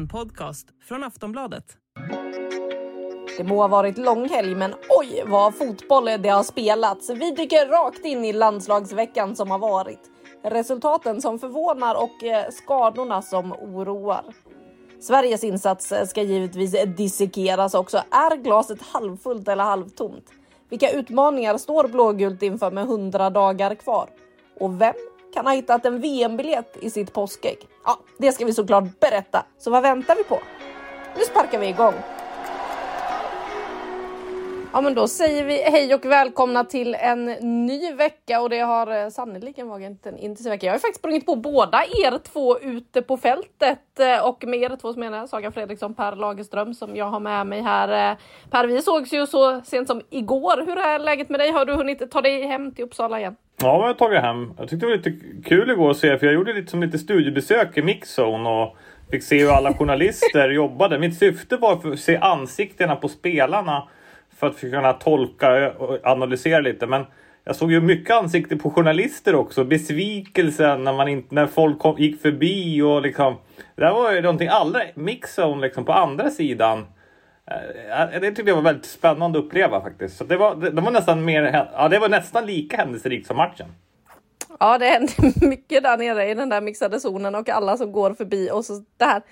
En podcast från Aftonbladet. Det må ha varit lång helg, men oj vad fotboll det har spelats. Vi dyker rakt in i landslagsveckan som har varit. Resultaten som förvånar och eh, skadorna som oroar. Sveriges insats eh, ska givetvis dissekeras också. Är glaset halvfullt eller halvtomt? Vilka utmaningar står blågult inför med 100 dagar kvar? Och vem kan ha hittat en VM-biljett i sitt påskägg? Ja, det ska vi såklart berätta. Så vad väntar vi på? Nu sparkar vi igång. Ja, men då säger vi hej och välkomna till en ny vecka och det har eh, sannerligen varit en intensiv vecka. Jag har faktiskt sprungit på båda er två ute på fältet eh, och med er två som menar Saga Fredriksson, Per Lagerström som jag har med mig här. Eh, per, vi sågs ju så sent som igår. Hur är läget med dig? Har du hunnit ta dig hem till Uppsala igen? Ja, jag har tagit hem. Jag tyckte det var lite kul igår att se, för jag gjorde lite som lite studiebesök i Mixzone och fick se hur alla journalister jobbade. Mitt syfte var att se ansiktena på spelarna för att kunna tolka och analysera lite. Men jag såg ju mycket ansikten på journalister också. Besvikelsen när, man inte, när folk kom, gick förbi och liksom. Det där var ju någonting allra Mixzone liksom på andra sidan. Eh, eh, det tyckte jag var väldigt spännande att uppleva faktiskt. Så det var, det, det var nästan mer, ja, det var nästan lika händelserikt som matchen. Ja, det händer mycket där nere i den där mixade zonen och alla som går förbi och så det här.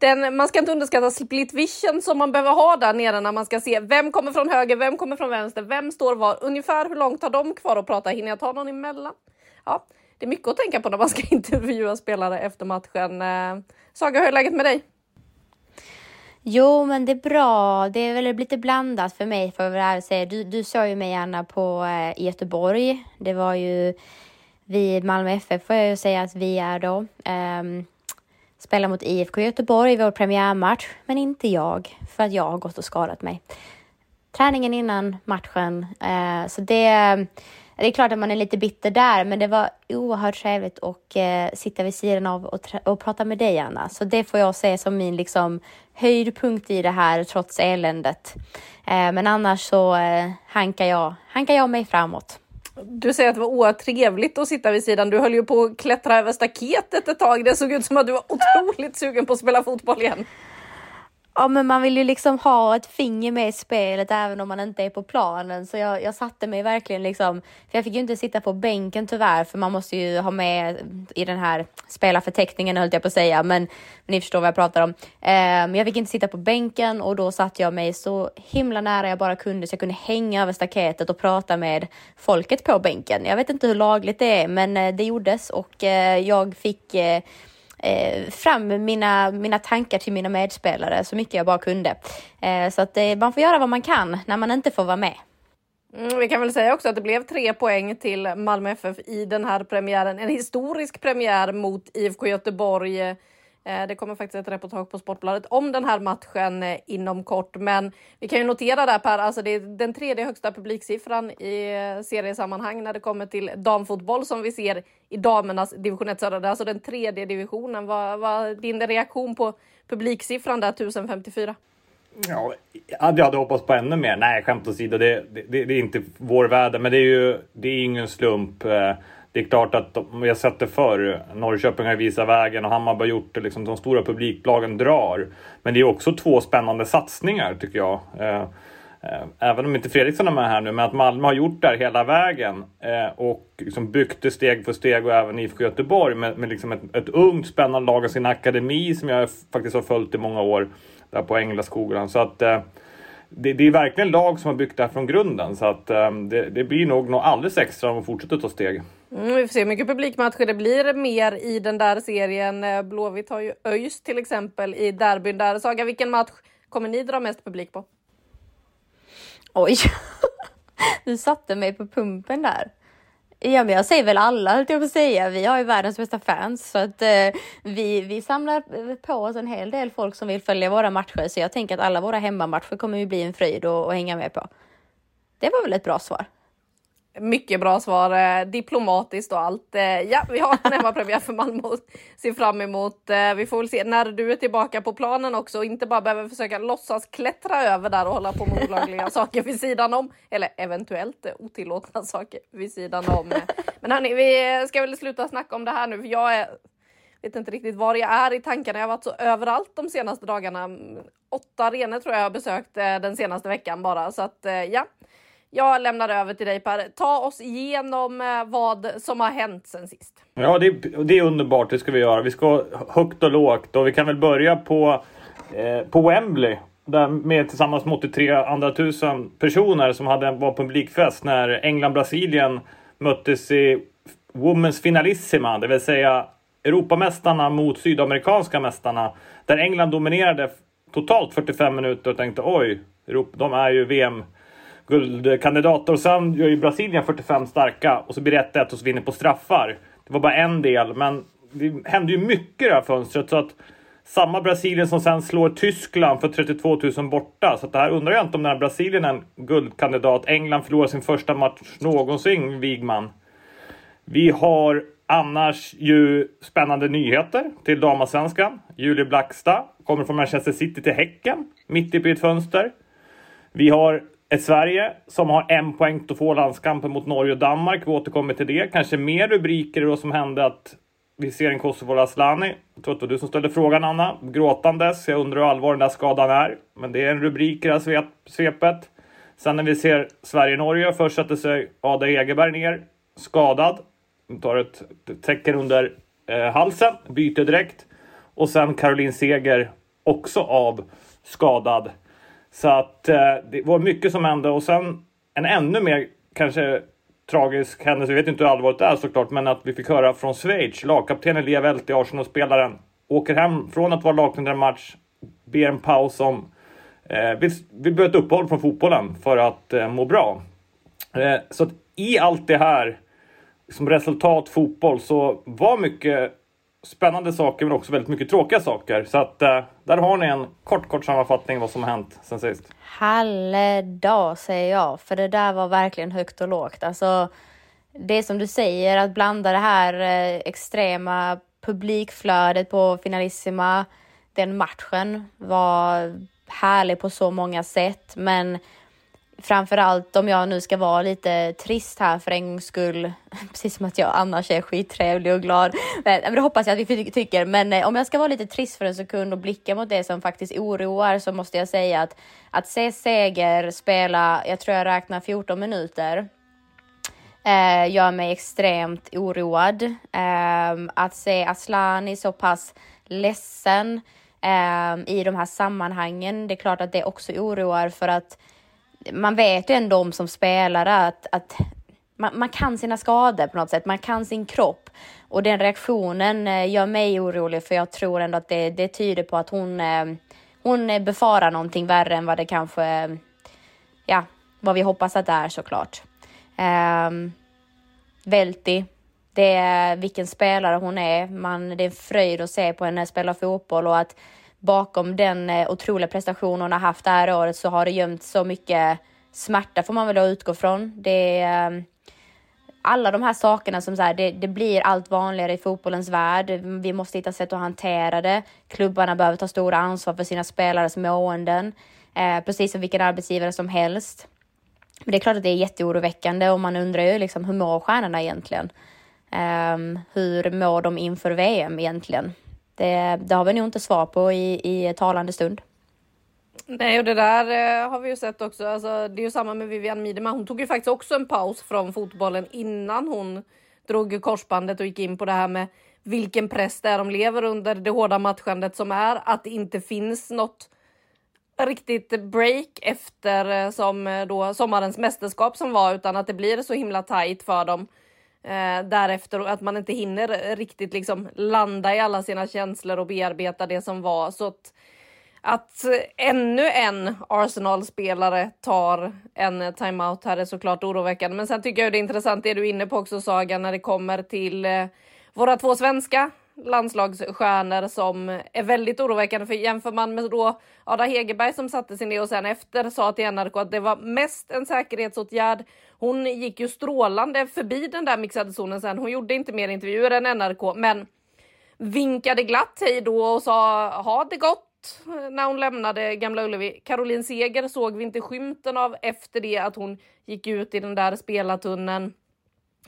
Den, man ska inte underskatta split vision som man behöver ha där nere när man ska se vem kommer från höger, vem kommer från vänster, vem står var, ungefär hur långt har de kvar att prata? Hinner jag ta någon emellan? Ja, det är mycket att tänka på när man ska intervjua spelare efter matchen. Eh, Saga, hur är läget med dig? Jo, men det är bra. Det är väl lite blandat för mig för att säga. Du, du såg ju mig Anna på eh, i Göteborg. Det var ju vi Malmö FF får jag ju säga att vi är då. Eh, spelar mot IFK Göteborg i vår premiärmatch, men inte jag för att jag har gått och skadat mig. Träningen innan matchen, eh, så det det är klart att man är lite bitter där, men det var oerhört trevligt att eh, sitta vid sidan av och, och prata med dig, Anna. Så det får jag se som min liksom, höjdpunkt i det här, trots eländet. Eh, men annars så eh, hankar, jag, hankar jag mig framåt. Du säger att det var oerhört trevligt att sitta vid sidan. Du höll ju på att klättra över staketet ett tag. Det såg ut som att du var otroligt sugen på att spela fotboll igen. Ja, men man vill ju liksom ha ett finger med i spelet även om man inte är på planen. Så jag, jag satte mig verkligen liksom, för jag fick ju inte sitta på bänken tyvärr, för man måste ju ha med i den här spelarförteckningen höll jag på att säga, men, ni förstår vad jag pratar om. Men jag fick inte sitta på bänken och då satte jag mig så himla nära jag bara kunde så jag kunde hänga över staketet och prata med folket på bänken. Jag vet inte hur lagligt det är, men eh, det gjordes och eh, jag fick eh, eh, fram mina, mina tankar till mina medspelare så mycket jag bara kunde. Eh, så att eh, man får göra vad man kan när man inte får vara med. Mm, vi kan väl säga också att det blev tre poäng till Malmö FF i den här premiären. En historisk premiär mot IFK Göteborg eh, Eh, det kommer faktiskt ett reportage på Sportbladet om den här matchen eh, inom kort. Men vi kan ju notera där Per, alltså det är den tredje högsta publiksiffran i eh, seriesammanhang när det kommer till damfotboll som vi ser i damernas division 1 södra. Alltså den tredje divisionen. Vad var din reaktion på publiksiffran där 1054? Ja, jag hade hoppats på ännu mer. Nej, skämt åsido, det, det, det är inte vår värld, men det är ju det är ingen slump. Det är klart att de, vi har sett det förr. Norrköping har visat vägen och Hammarby har gjort det. Liksom, de stora publiklagen drar. Men det är också två spännande satsningar tycker jag. Eh, eh, även om inte Fredriksson är med här nu, men att Malmö har gjort det här hela vägen eh, och liksom byggt det steg för steg och även IFK Göteborg med, med liksom ett, ett ungt spännande lag och sin akademi som jag faktiskt har följt i många år där på Änglaskolan. Så att eh, det, det, är verkligen lag som har byggt det här från grunden så att eh, det, det, blir nog något alldeles extra om de fortsätter ta steg. Mm, vi får se hur mycket publikmatcher det blir mer i den där serien. Eh, Blåvitt har ju ÖIS till exempel i derbyn där. Saga, vilken match kommer ni dra mest publik på? Oj. Du satte mig på pumpen där. Ja, men jag säger väl alla, höll jag på att säga. Vi har ju världens bästa fans, så att eh, vi, vi samlar på oss en hel del folk som vill följa våra matcher, så jag tänker att alla våra hemmamatcher kommer ju bli en fröjd att hänga med på. Det var väl ett bra svar? Mycket bra svar, eh, diplomatiskt och allt. Eh, ja, vi har en hemmapremiär för Malmö att se fram emot. Eh, vi får väl se när du är tillbaka på planen också och inte bara behöver försöka låtsas klättra över där och hålla på med olagliga saker vid sidan om. Eller eventuellt otillåtna saker vid sidan om. Men hörni, vi ska väl sluta snacka om det här nu, för jag är, vet inte riktigt var jag är i tankarna. Jag har varit så överallt de senaste dagarna. Åtta arenor tror jag jag har besökt den senaste veckan bara, så att ja. Jag lämnar över till dig Per. Ta oss igenom eh, vad som har hänt sen sist. Ja, det, det är underbart. Det ska vi göra. Vi ska högt och lågt och vi kan väl börja på, eh, på Wembley. Där med tillsammans med 83 andra tusen personer som hade var publikfest när England-Brasilien möttes i Women's Finalissima, det vill säga Europamästarna mot sydamerikanska mästarna. Där England dominerade totalt 45 minuter och tänkte oj, de är ju VM guldkandidater. Och sen gör ju Brasilien 45 starka och så blir det 1-1 och så vinner på straffar. Det var bara en del, men det hände ju mycket i det här fönstret. Så att samma Brasilien som sen slår Tyskland för 32 000 borta. Så att det här undrar jag inte om den här Brasilien är en guldkandidat. England förlorar sin första match någonsin, Wigman. Vi har annars ju spännande nyheter till damallsvenskan. Julie Blackstad kommer från Manchester City till Häcken, mitt i ett fönster. Vi har ett Sverige som har en poäng att få landskampen mot Norge och Danmark. Vi återkommer till det. Kanske mer rubriker då som hände att vi ser en Kosovo Asllani. Jag tror att det var du som ställde frågan Anna. Gråtandes. Jag undrar hur allvarlig den där skadan är. Men det är en rubrik i det här svepet. Sen när vi ser Sverige-Norge. Först sätter sig Ada Egerberg ner. Skadad. Hon tar ett tecken under eh, halsen. Byter direkt. Och sen Caroline Seger också av skadad. Så att eh, det var mycket som hände och sen en ännu mer kanske tragisk händelse. Vi vet inte hur allvarligt det är såklart, men att vi fick höra från Schweiz. Lagkaptenen Lia Welti, Arsenal-spelaren, åker hem från att vara lagkapten en match, ber en paus om eh, vill, vill börja ett uppehåll från fotbollen för att eh, må bra. Eh, så att i allt det här som resultat fotboll så var mycket spännande saker men också väldigt mycket tråkiga saker. Så att eh, där har ni en kort, kort sammanfattning vad som har hänt sen sist. Halledag säger jag, för det där var verkligen högt och lågt. Alltså, det som du säger, att blanda det här eh, extrema publikflödet på Finalissima, den matchen var härlig på så många sätt, men framförallt om jag nu ska vara lite trist här för en gångs skull, precis som att jag annars är skittrevlig och glad. Men, men det hoppas jag att vi tycker. Men eh, om jag ska vara lite trist för en sekund och blicka mot det som faktiskt oroar så måste jag säga att att se Seger spela, jag tror jag räknar 14 minuter, eh, gör mig extremt oroad. Eh, att se Aslani så pass ledsen eh, i de här sammanhangen, det är klart att det också oroar för att man vet ju ändå om som spelare att, att man, man, kan sina skador på något sätt, man kan sin kropp. Och den reaktionen eh, gör mig orolig för jag tror ändå att det, det tyder på att hon, eh, hon befarar någonting värre än vad det kanske, ja, vad vi hoppas att det är såklart. Um, Velti, det är vilken spelare hon är. Man, det är en fröjd att se på henne spela fotboll och att bakom den eh, otroliga prestation hon har haft det här året så har det gömt så mycket smärta får man väl utgå från. Det är, ehm, alla de här sakerna som så här, det, det, blir allt vanligare i fotbollens värld. Vi måste hitta sätt att hantera det. Klubbarna behöver ta stora ansvar för sina spelares måenden, eh, precis som vilken arbetsgivare som helst. Men det är klart att det är jätteoroväckande och man undrar ju liksom hur mår stjärnorna egentligen? Um, hur mår de inför VM egentligen? Det, eh, det har vi nog inte svar på i, i talande stund. Nej, och det där eh, har vi ju sett också. Alltså, det är ju samma med Vivian Miedema. Hon tog ju faktiskt också en paus från fotbollen innan hon drog korsbandet och gick in på det här med vilken press det är de lever under, det hårda matchandet som är, att det inte finns något riktigt break efter eh, som eh, då sommarens mästerskap som var, utan att det blir så himla tajt för dem eh, därefter och att man inte hinner riktigt liksom landa i alla sina känslor och bearbeta det som var. Så att, Att ännu en Arsenal-spelare tar en timeout här är såklart oroväckande. Men sen tycker jag det är intressant det du är inne på också Saga när det kommer till eh, våra två svenska landslagsstjärnor som är väldigt oroväckande. För jämför man med då Ada Hegerberg som satte sin det och sen efter sa till NRK att det var mest en säkerhetsåtgärd. Hon gick ju strålande förbi den där mixade zonen sen. Hon gjorde inte mer intervjuer än NRK, men vinkade glatt hej då och sa ha det gott när hon lämnade Gamla Ullevi. Caroline Seger såg vi inte skymten av efter det att hon gick ut i den där spelartunneln.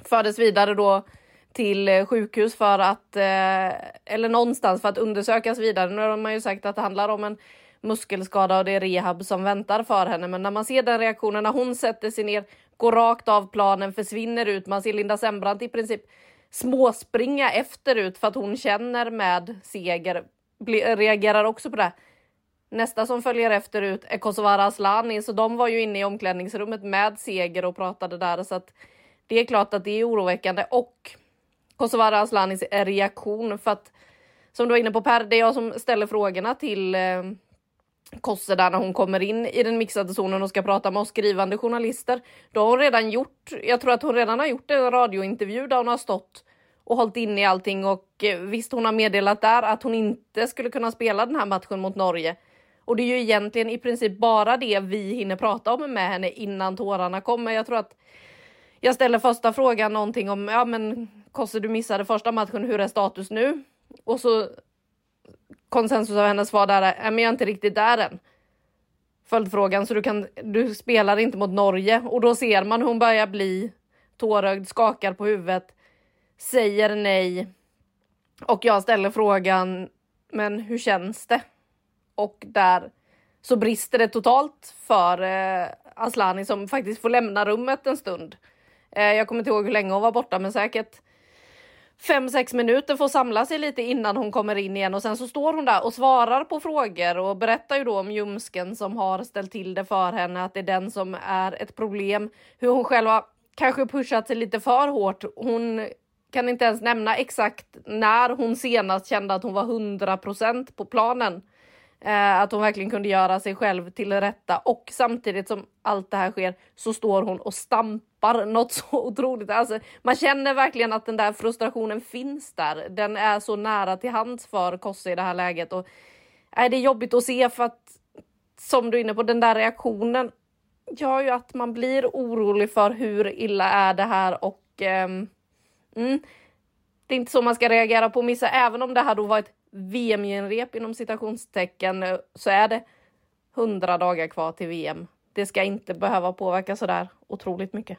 Fördes vidare då till eh, sjukhus för att, eh, eller någonstans för att undersökas vidare. Nu har man ju sagt att det handlar om en muskelskada och det är rehab som väntar för henne. Men när man ser den reaktionen när hon sätter sig ner, går rakt av planen, försvinner ut. Man ser Linda Sembrant i princip småspringa efterut för att hon känner med Seger, reagerar också på det. Nästa som följer efter ut är Kosovare Asllani, så de var ju inne i omklädningsrummet med Seger och pratade där så att det är klart att det är oroväckande och Kosovare Aslanis reaktion för att som du var inne på Per, det är jag som ställer frågorna till eh, Kosse där när hon kommer in i den mixade zonen och ska prata med oss skrivande journalister. Då har hon redan gjort, jag tror att hon redan har gjort en radiointervju där hon har stått och hållit inne i allting och eh, visst hon har meddelat där att hon inte skulle kunna spela den här matchen mot Norge. Och det är ju egentligen i princip bara det vi hinner prata om med henne innan tårarna kommer. Jag tror att jag ställer första frågan någonting om, ja men Kosse du missade första matchen, hur är status nu? Och så konsensus av hennes svar där är, äh, men jag är inte riktigt där än. Följdfrågan, så du, kan, du spelar inte mot Norge och då ser man hur hon börjar bli tårögd, skakar på huvudet, säger nej. Och jag ställer frågan, men hur känns det? Och där så brister det totalt för eh, Aslani som faktiskt får lämna rummet en stund. Eh, jag kommer inte ihåg hur länge hon var borta, men säkert fem, sex minuter får samla sig lite innan hon kommer in igen och sen så står hon där och svarar på frågor och berättar ju då om ljumsken som har ställt till det för henne, att det är den som är ett problem. Hur hon själv har kanske pushat sig lite för hårt. Hon kan inte ens nämna exakt när hon senast kände att hon var 100% på planen. Eh, att hon verkligen kunde göra sig själv till rätta och samtidigt som allt det här sker så står hon och stampar något så otroligt. Alltså, man känner verkligen att den där frustrationen finns där. Den är så nära till hands för Kosse i det här läget och äh, är det jobbigt att se för att som du är inne på den där reaktionen gör ju att man blir orolig för hur illa är det här och um, mm, det är inte så man ska reagera på missa, även om det här då var ett VM-genrep inom citationstecken eh, så är det hundra dagar kvar till VM. Det ska inte behöva påverka så där otroligt mycket.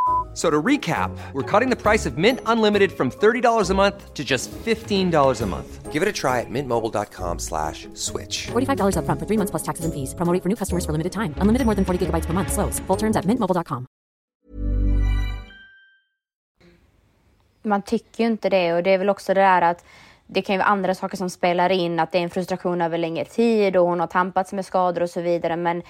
So to recap, we're cutting the price of Mint Unlimited from $30 a month to just $15 a month. Give it a try at mintmobile.com slash switch. $45 up front for three months plus taxes and fees. Promo rate for new customers for limited time. Unlimited more than 40 gigabytes per month. Slows. Full terms at mintmobile.com. Man tycker ju inte det och det är väl också det där att det kan ju vara andra saker som spelar in, att det är en frustration över längre tid och hon har tampats med skador och så vidare. Men,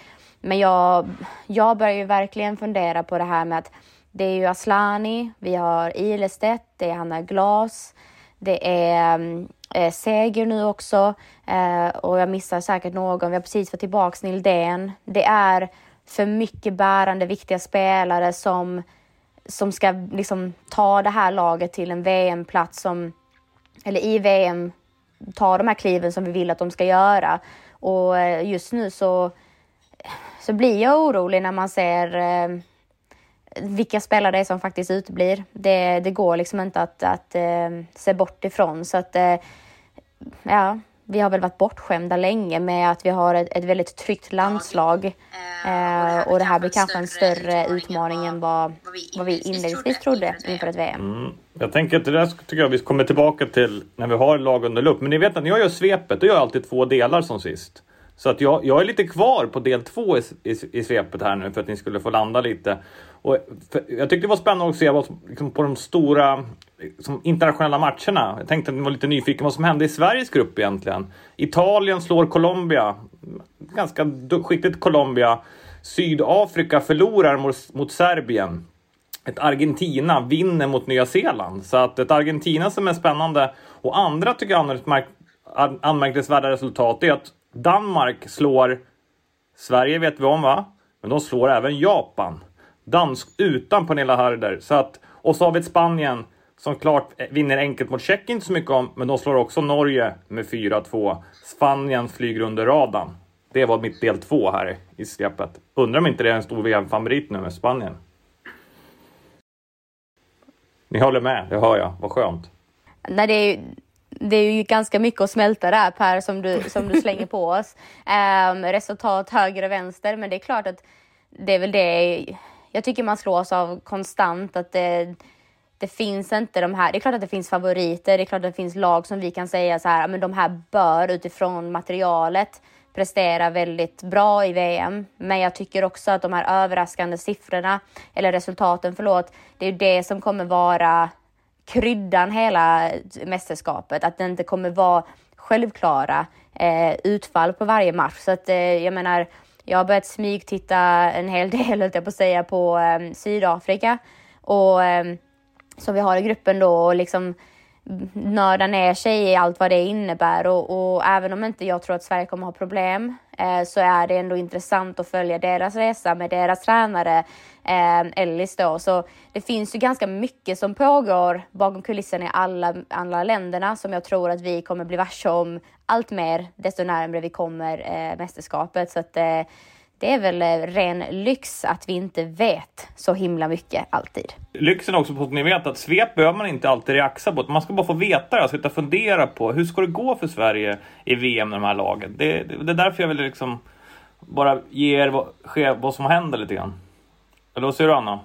men jag, jag börjar ju verkligen fundera på det här med att det är ju Aslani, vi har Ilestedt, det är Hanna Glas, det är mm, eh, Seger nu också eh, och jag missar säkert någon. Vi har precis fått tillbaka Nildén. Det är för mycket bärande, viktiga spelare som, som ska liksom ta det här laget till en VM-plats som, eller i VM, ta de här kliven som vi vill att de ska göra. Och eh, just nu så, så blir jag orolig när man ser eh, vilka spelare det är som faktiskt uteblir. Det, det går liksom inte att, att uh, se bort ifrån. Så att, uh, ja, vi har väl varit bortskämda länge med att vi har ett, ett väldigt tryggt landslag. Uh, och det här blir kanske en större utmaning än vad, vad vi inledningsvis trodde inför ett VM. Mm. Jag tänker att det där tycker jag vi kommer tillbaka till när vi har lag under lupp. Men ni vet att när jag gör svepet, då gör jag alltid två delar som sist. Så att jag, jag är lite kvar på del två i, i, i svepet här nu för att ni skulle få landa lite. Och jag tyckte det var spännande att se vad, liksom, på de stora liksom, internationella matcherna. Jag tänkte att ni var lite nyfiken vad som hände i Sveriges grupp egentligen. Italien slår Colombia. Ganska skickligt Colombia. Sydafrika förlorar mot, mot Serbien. Ett Argentina vinner mot Nya Zeeland. Så att ett Argentina som är spännande. Och andra tycker jag anmärkningsvärda resultat är att Danmark slår Sverige vet vi om va? Men de slår även Japan. Dansk utan Pernilla Harder. Så att, och så har vi ett Spanien som klart eh, vinner enkelt mot Tjeckien inte så mycket om, men de slår också Norge med 4-2. Spanien flyger under radarn. Det var mitt del två här i svepet. Undrar om inte det är en stor VM-favorit nu med Spanien. Ni håller med, det hör jag. Vad skönt. Nej, det är, det är ju ganska mycket att smälta där Per som du, som du slänger på oss. Um, resultat höger och vänster, men det är klart att det är väl det jag tycker man slås av konstant att det, det finns inte de här. Det är klart att det finns favoriter. Det är klart att det finns lag som vi kan säga så här, men de här bör utifrån materialet prestera väldigt bra i VM. Men jag tycker också att de här överraskande siffrorna eller resultaten, förlåt, det är det som kommer vara kryddan hela mästerskapet. Att det inte kommer vara självklara eh, utfall på varje match. Så att eh, jag menar, jag har börjat smygtitta en hel del, höll jag på att säga, på eh, Sydafrika. Och eh, som vi har i gruppen då och liksom nörda ner sig i allt vad det innebär och, och, även om inte jag tror att Sverige kommer ha problem eh, så är det ändå intressant att följa deras resa med deras tränare eh, Ellis då. Så det finns ju ganska mycket som pågår bakom kulisserna i alla, alla länderna som jag tror att vi kommer bli varse om allt mer desto närmare vi kommer eh, mästerskapet. Så att eh, det är väl eh, ren lyx att vi inte vet så himla mycket alltid. Lyxen också på att ni vet att svep behöver man inte alltid reaxa på. Man ska bara få veta det, och sitta och fundera på hur ska det gå för Sverige i VM med de här lagen. Det, det, det är därför jag vill liksom bara ge er vad, vad som händer lite grann. Eller vad säger du Anna?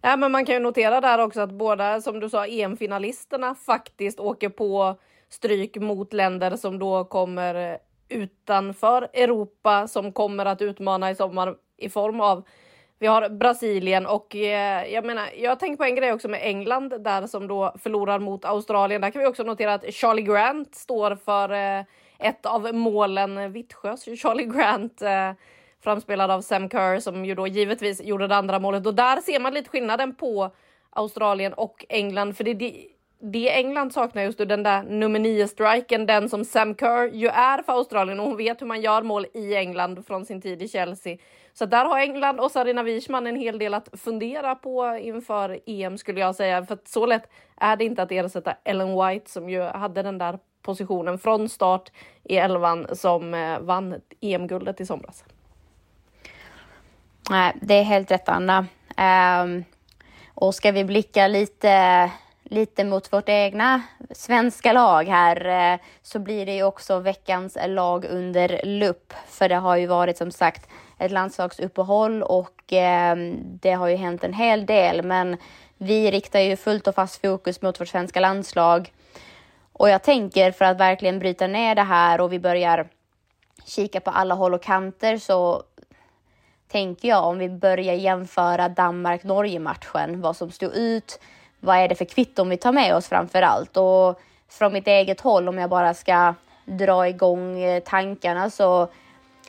Ja, men man kan ju notera där också att båda, som du sa, EM-finalisterna faktiskt åker på stryk mot länder som då kommer utanför Europa som kommer att utmana i sommar i form av vi har Brasilien och eh, jag menar, jag tänker på en grej också med England där som då förlorar mot Australien. Där kan vi också notera att Charlie Grant står för eh, ett av målen. Vittsjös Charlie Grant eh, framspelad av Sam Kerr som ju då givetvis gjorde det andra målet och där ser man lite skillnaden på Australien och England för det, det det England saknar just den där nummer nio striken, den som Sam Kerr ju är för Australien och hon vet hur man gör mål i England från sin tid i Chelsea. Så där har England och Sarina Wichman en hel del att fundera på inför EM skulle jag säga. För så lätt är det inte att ersätta Ellen White som ju hade den där positionen från start i elvan som eh, vann EM-guldet i somras. Nej, det är helt rätt Anna. Um, och ska vi blicka lite lite mot vårt egna svenska lag här uh, så blir det ju också veckans lag under lupp. För det har ju varit som sagt ett landslagsuppehåll och uh, det har ju hänt en hel del. Men vi riktar ju fullt och fast fokus mot vårt svenska landslag. Och jag tänker för att verkligen bryta ner det här och vi börjar kika på alla håll och kanter så tänker jag om vi börjar jämföra Danmark-Norge matchen, vad som stod ut, vad är det för kvitton vi tar med oss framför allt? Och från mitt eget håll, om jag bara ska dra igång eh, tankarna, så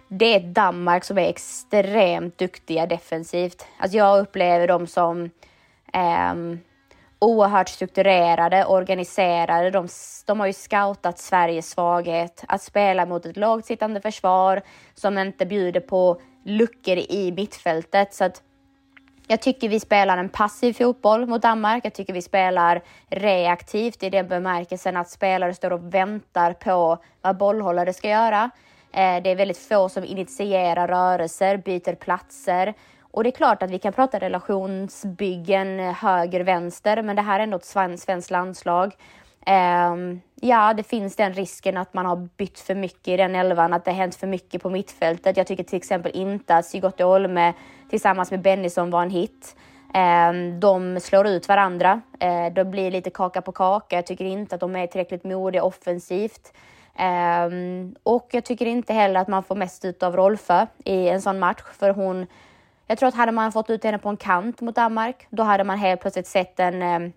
det är Danmark som är extremt duktiga defensivt. Alltså jag upplever dem som eh, oerhört strukturerade, organiserade. De, de har ju scoutat Sveriges svaghet, att spela mot ett lågt sittande försvar som inte bjuder på luckor i mittfältet. Så att jag tycker vi spelar en passiv fotboll mot Danmark. Jag tycker vi spelar reaktivt i den bemärkelsen att spelare står och väntar på vad bollhållare ska göra. Eh, det är väldigt få som initierar rörelser, byter platser. Och det är klart att vi kan prata relationsbyggen eh, höger-vänster, men det här är ändå ett svenskt landslag. Um, ja, det finns den risken att man har bytt för mycket i den elvan, att det har hänt för mycket på mittfältet. Jag tycker till exempel inte att Sigotte Olme tillsammans med Bennison var en hit. Um, de slår ut varandra. Eh, uh, det blir lite kaka på kaka. Jag tycker inte att de är tillräckligt modiga offensivt. Um, och jag tycker inte heller att man får mest ut av Rolfö i en sån match, för hon jag tror att hade man fått ut henne på en kant mot Danmark, då hade man helt plötsligt sett en eh,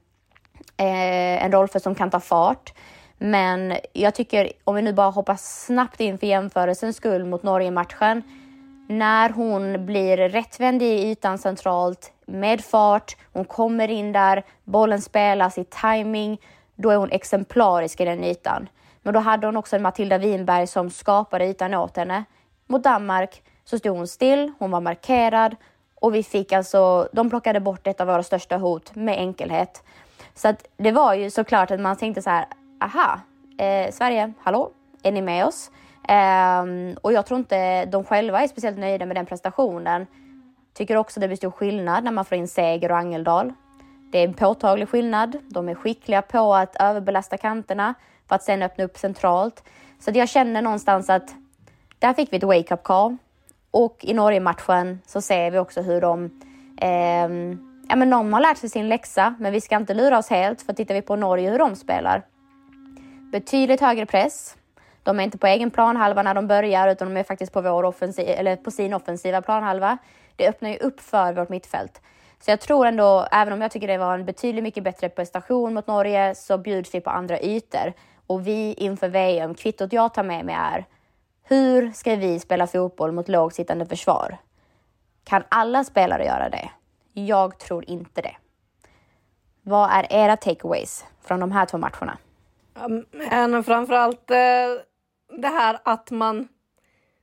eh en Rolfö som kan ta fart. Men jag tycker, om vi nu bara hoppar snabbt in för jämförelsens skull mot Norge-matchen. När hon blir rättvänd i ytan centralt med fart, hon kommer in där, bollen spelas i timing, då är hon exemplarisk i den ytan. Men då hade hon också en Matilda Winberg som skapade ytan åt henne. Mot Danmark så stod hon still, hon var markerad och vi fick alltså, de plockade bort ett av våra största hot med enkelhet. Så att det var ju såklart att man tänkte så här, aha, eh, Sverige, hallå, är ni med oss? Eh, och jag tror inte de själva är speciellt nöjda med den prestationen. Tycker också det blir stor skillnad när man får in Seger och Angeldal. Det är en påtaglig skillnad. De är skickliga på att överbelasta kanterna för att sen öppna upp centralt. Så jag känner någonstans att där fick vi ett wake-up call. Och i Norge-matchen så ser vi också hur de eh, ja, men de har lärt sig sin läxa, men vi ska inte lura oss helt. För tittar vi på Norge hur de spelar. Betydligt högre press. De är inte på egen planhalva när de börjar, utan de är faktiskt på, vår offensiv, eller på sin offensiva planhalva. Det öppnar ju upp för vårt mittfält. Så jag tror ändå, även om jag tycker det var en betydligt mycket bättre prestation mot Norge, så bjuds vi på andra ytor. Och vi inför VM, kvittot jag tar med mig är hur ska vi spela fotboll mot lågsittande försvar? Kan alla spelare göra det? Jag tror inte det. Vad är era takeaways från de här två matcherna? Men framförallt eh, det här att man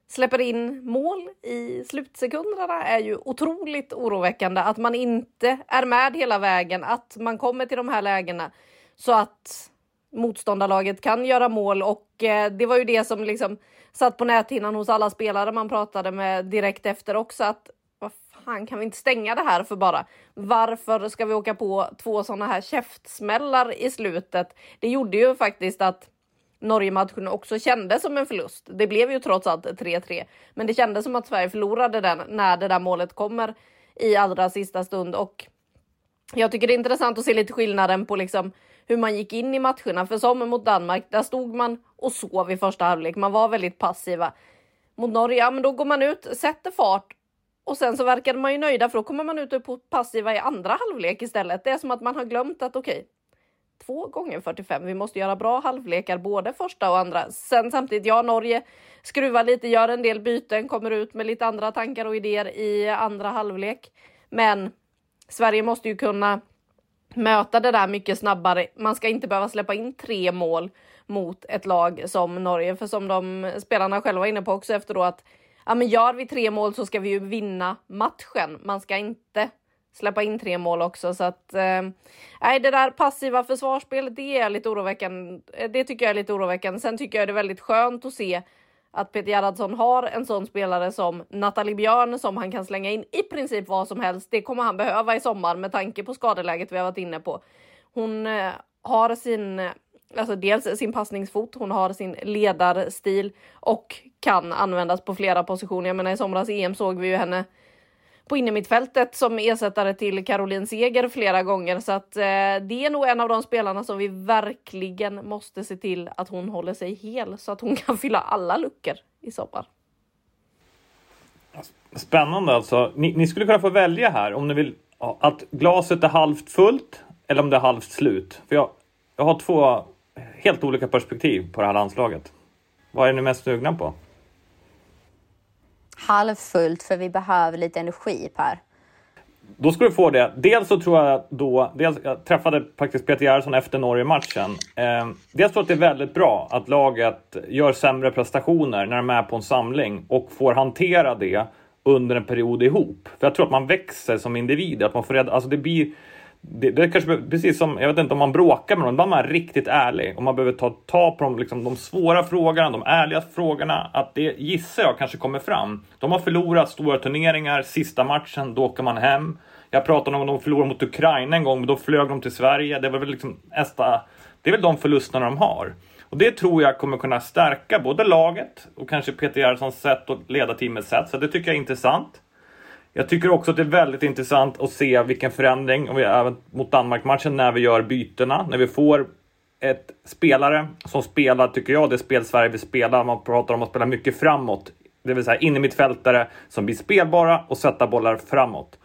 släpper in mål i slutsekunderna är ju otroligt oroväckande. Att man inte är med hela vägen, att man kommer till de här lägena så att motståndarlaget kan göra mål och eh, det var ju det som liksom satt på näthinnan hos alla spelare man pratade med direkt efter också att vad fan kan vi inte stänga det här för bara? Varför ska vi åka på två sådana här käftsmällar i slutet? Det gjorde ju faktiskt att Norge-matchen också kändes som en förlust. Det blev ju trots allt 3-3, men det kändes som att Sverige förlorade den när det där målet kommer i allra sista stund och jag tycker det är intressant att se lite skillnaden på liksom hur man gick in i matcherna. För som mot Danmark, där stod man och sov i första halvlek. Man var väldigt passiva. Mot Norge, ja men då går man ut, sätter fart och sen så verkade man ju nöjda för då kommer man ut och är passiva i andra halvlek istället. Det är som att man har glömt att okej, okay, två gånger 45. Vi måste göra bra halvlekar både första och andra. Sen samtidigt, ja, Norge skruvar lite, gör en del byten, kommer ut med lite andra tankar och idéer i andra halvlek. Men Sverige måste ju kunna möta det där mycket snabbare. Man ska inte behöva släppa in tre mål mot ett lag som Norge, för som de spelarna själva var inne på också efteråt att ja, men gör vi tre mål så ska vi ju vinna matchen. Man ska inte släppa in tre mål också så att eh, det där passiva försvarsspelet, det är lite oroväckande. Det tycker jag är lite oroväckande. Sen tycker jag det är väldigt skönt att se att Peter Gerhardsson har en sån spelare som Nathalie Björn som han kan slänga in i princip vad som helst. Det kommer han behöva i sommar med tanke på skadeläget vi har varit inne på. Hon eh, har sin, eh, alltså dels sin passningsfot, hon har sin ledarstil och kan användas på flera positioner. Jag menar i somras EM såg vi ju henne på innermittfältet som ersättare till Caroline Seger flera gånger. Så att eh, det är nog en av de spelarna som vi verkligen måste se till att hon håller sig hel så att hon kan fylla alla luckor i sommar. Spännande alltså. Ni, ni, skulle kunna få välja här om ni vill att glaset är halvt fullt eller om det är halvt slut. För jag, jag har två helt olika perspektiv på det här landslaget. Vad är ni mest sugna på? Halvfullt för vi behöver lite energi Per. Då ska du få det. Dels så tror jag då, dels, jag träffade faktiskt Peter Gerhardsson efter Norge-matchen. Eh, dels tror jag att det är väldigt bra att laget gör sämre prestationer när de är på en samling och får hantera det under en period ihop. För jag tror att man växer som individ, att man får reda, alltså det blir det, det kanske precis som, jag vet inte om man bråkar med någon, ibland är man riktigt ärlig och man behöver ta, ta på de, liksom, de svåra frågorna, de ärliga frågorna. Att det gissar jag kanske kommer fram. De har förlorat stora turneringar, sista matchen, då åker man hem. Jag pratade om att de förlorade mot Ukraina en gång, men då flög de till Sverige. Det var väl liksom nästa, det är väl de förlusterna de har. Och det tror jag kommer kunna stärka både laget och kanske Peter Gerhardssons sätt och leda teamets sätt. Så det tycker jag är intressant. Jag tycker också att det är väldigt intressant att se vilken förändring, och även mot Danmark-matchen, när vi gör bytena. När vi får ett spelare som spelar, tycker jag, det spel Sverige vill spela. Man pratar om att spela mycket framåt. Det vill säga in i mittfältare som blir spelbara och sätta bollar framåt.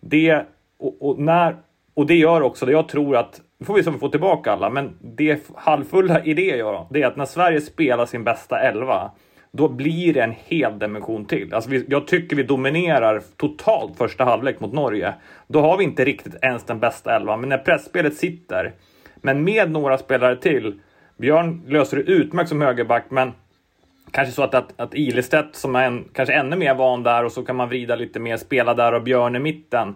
Det, och, och, när, och det gör också det. Jag tror att nu får vi se om vi får tillbaka alla, men det halvfulla i det gör det är att när Sverige spelar sin bästa elva, då blir det en hel dimension till. Alltså vi, jag tycker vi dominerar totalt första halvlek mot Norge. Då har vi inte riktigt ens den bästa elvan, men när pressspelet sitter, men med några spelare till. Björn löser det utmärkt som högerback, men kanske så att, att, att Ilestedt som är en, kanske ännu mer van där och så kan man vrida lite mer, spela där och Björn i mitten.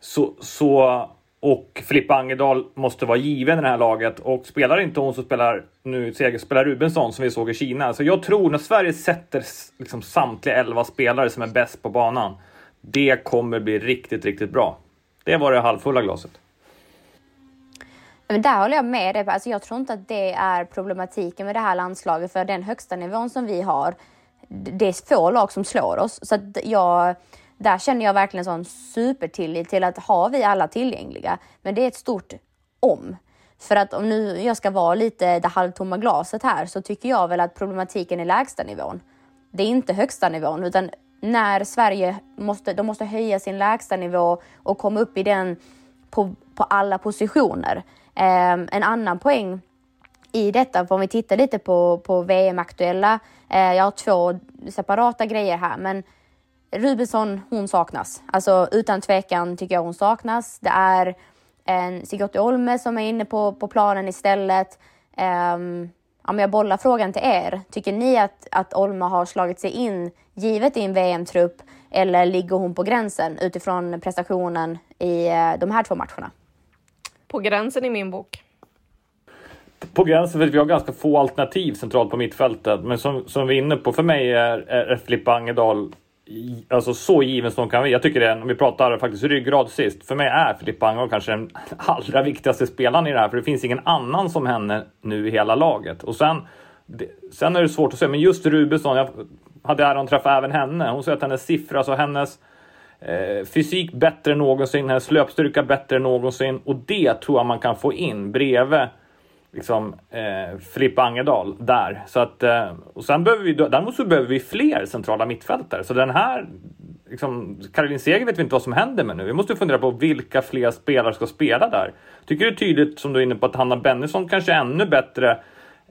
Så, så och Filippa Angedal måste vara given i det här laget och spelar inte hon så spelar nu spelar Rubensson som vi såg i Kina. Så jag tror när Sverige sätter liksom samtliga elva spelare som är bäst på banan. Det kommer bli riktigt, riktigt bra. Det var det halvfulla glaset. Men där håller jag med dig. Alltså jag tror inte att det är problematiken med det här landslaget för den högsta nivån som vi har. Det är få lag som slår oss så att jag där känner jag verkligen sån supertillit till att ha vi alla tillgängliga. Men det är ett stort om. För att om nu jag ska vara lite det halvtomma glaset här så tycker jag väl att problematiken är lägsta nivån. Det är inte högsta nivån utan när Sverige måste, de måste höja sin lägsta nivå och komma upp i den på, på alla positioner. Eh, en annan poäng i detta, för om vi tittar lite på, på VM-aktuella, eh, jag har två separata grejer här, men Rubensson, hon saknas. Alltså utan tvekan tycker jag hon saknas. Det är en Sigurd Olme som är inne på, på planen istället. Um, om jag bollar frågan till er, tycker ni att, att Olma har slagit sig in givet i en VM-trupp eller ligger hon på gränsen utifrån prestationen i uh, de här två matcherna? På gränsen i min bok. På gränsen för att vi har ganska få alternativ centralt på mittfältet. Men som, som vi är inne på, för mig är, är Filippa Angedal alltså så given som de kan Jag tycker det, om vi pratar faktiskt ryggrad sist, för mig är Filippa Angel kanske den allra viktigaste spelaren i det här, för det finns ingen annan som henne nu i hela laget. Och sen, det, sen är det svårt att säga, men just Rubensson, jag hade äran att träffa även henne. Hon säger att hennes siffra, alltså hennes eh, fysik bättre än någonsin, hennes löpstyrka bättre än någonsin. Och det tror jag man kan få in bredvid liksom, eh, Filippa Angedal där. Så att, eh, och sen behöver vi, däremot så behöver vi fler centrala mittfältare. Så den här, liksom, Caroline Seger vet vi inte vad som händer med nu. Vi måste fundera på vilka fler spelare ska spela där. Tycker det är tydligt, som du är inne på, att Hanna Bennison kanske är ännu bättre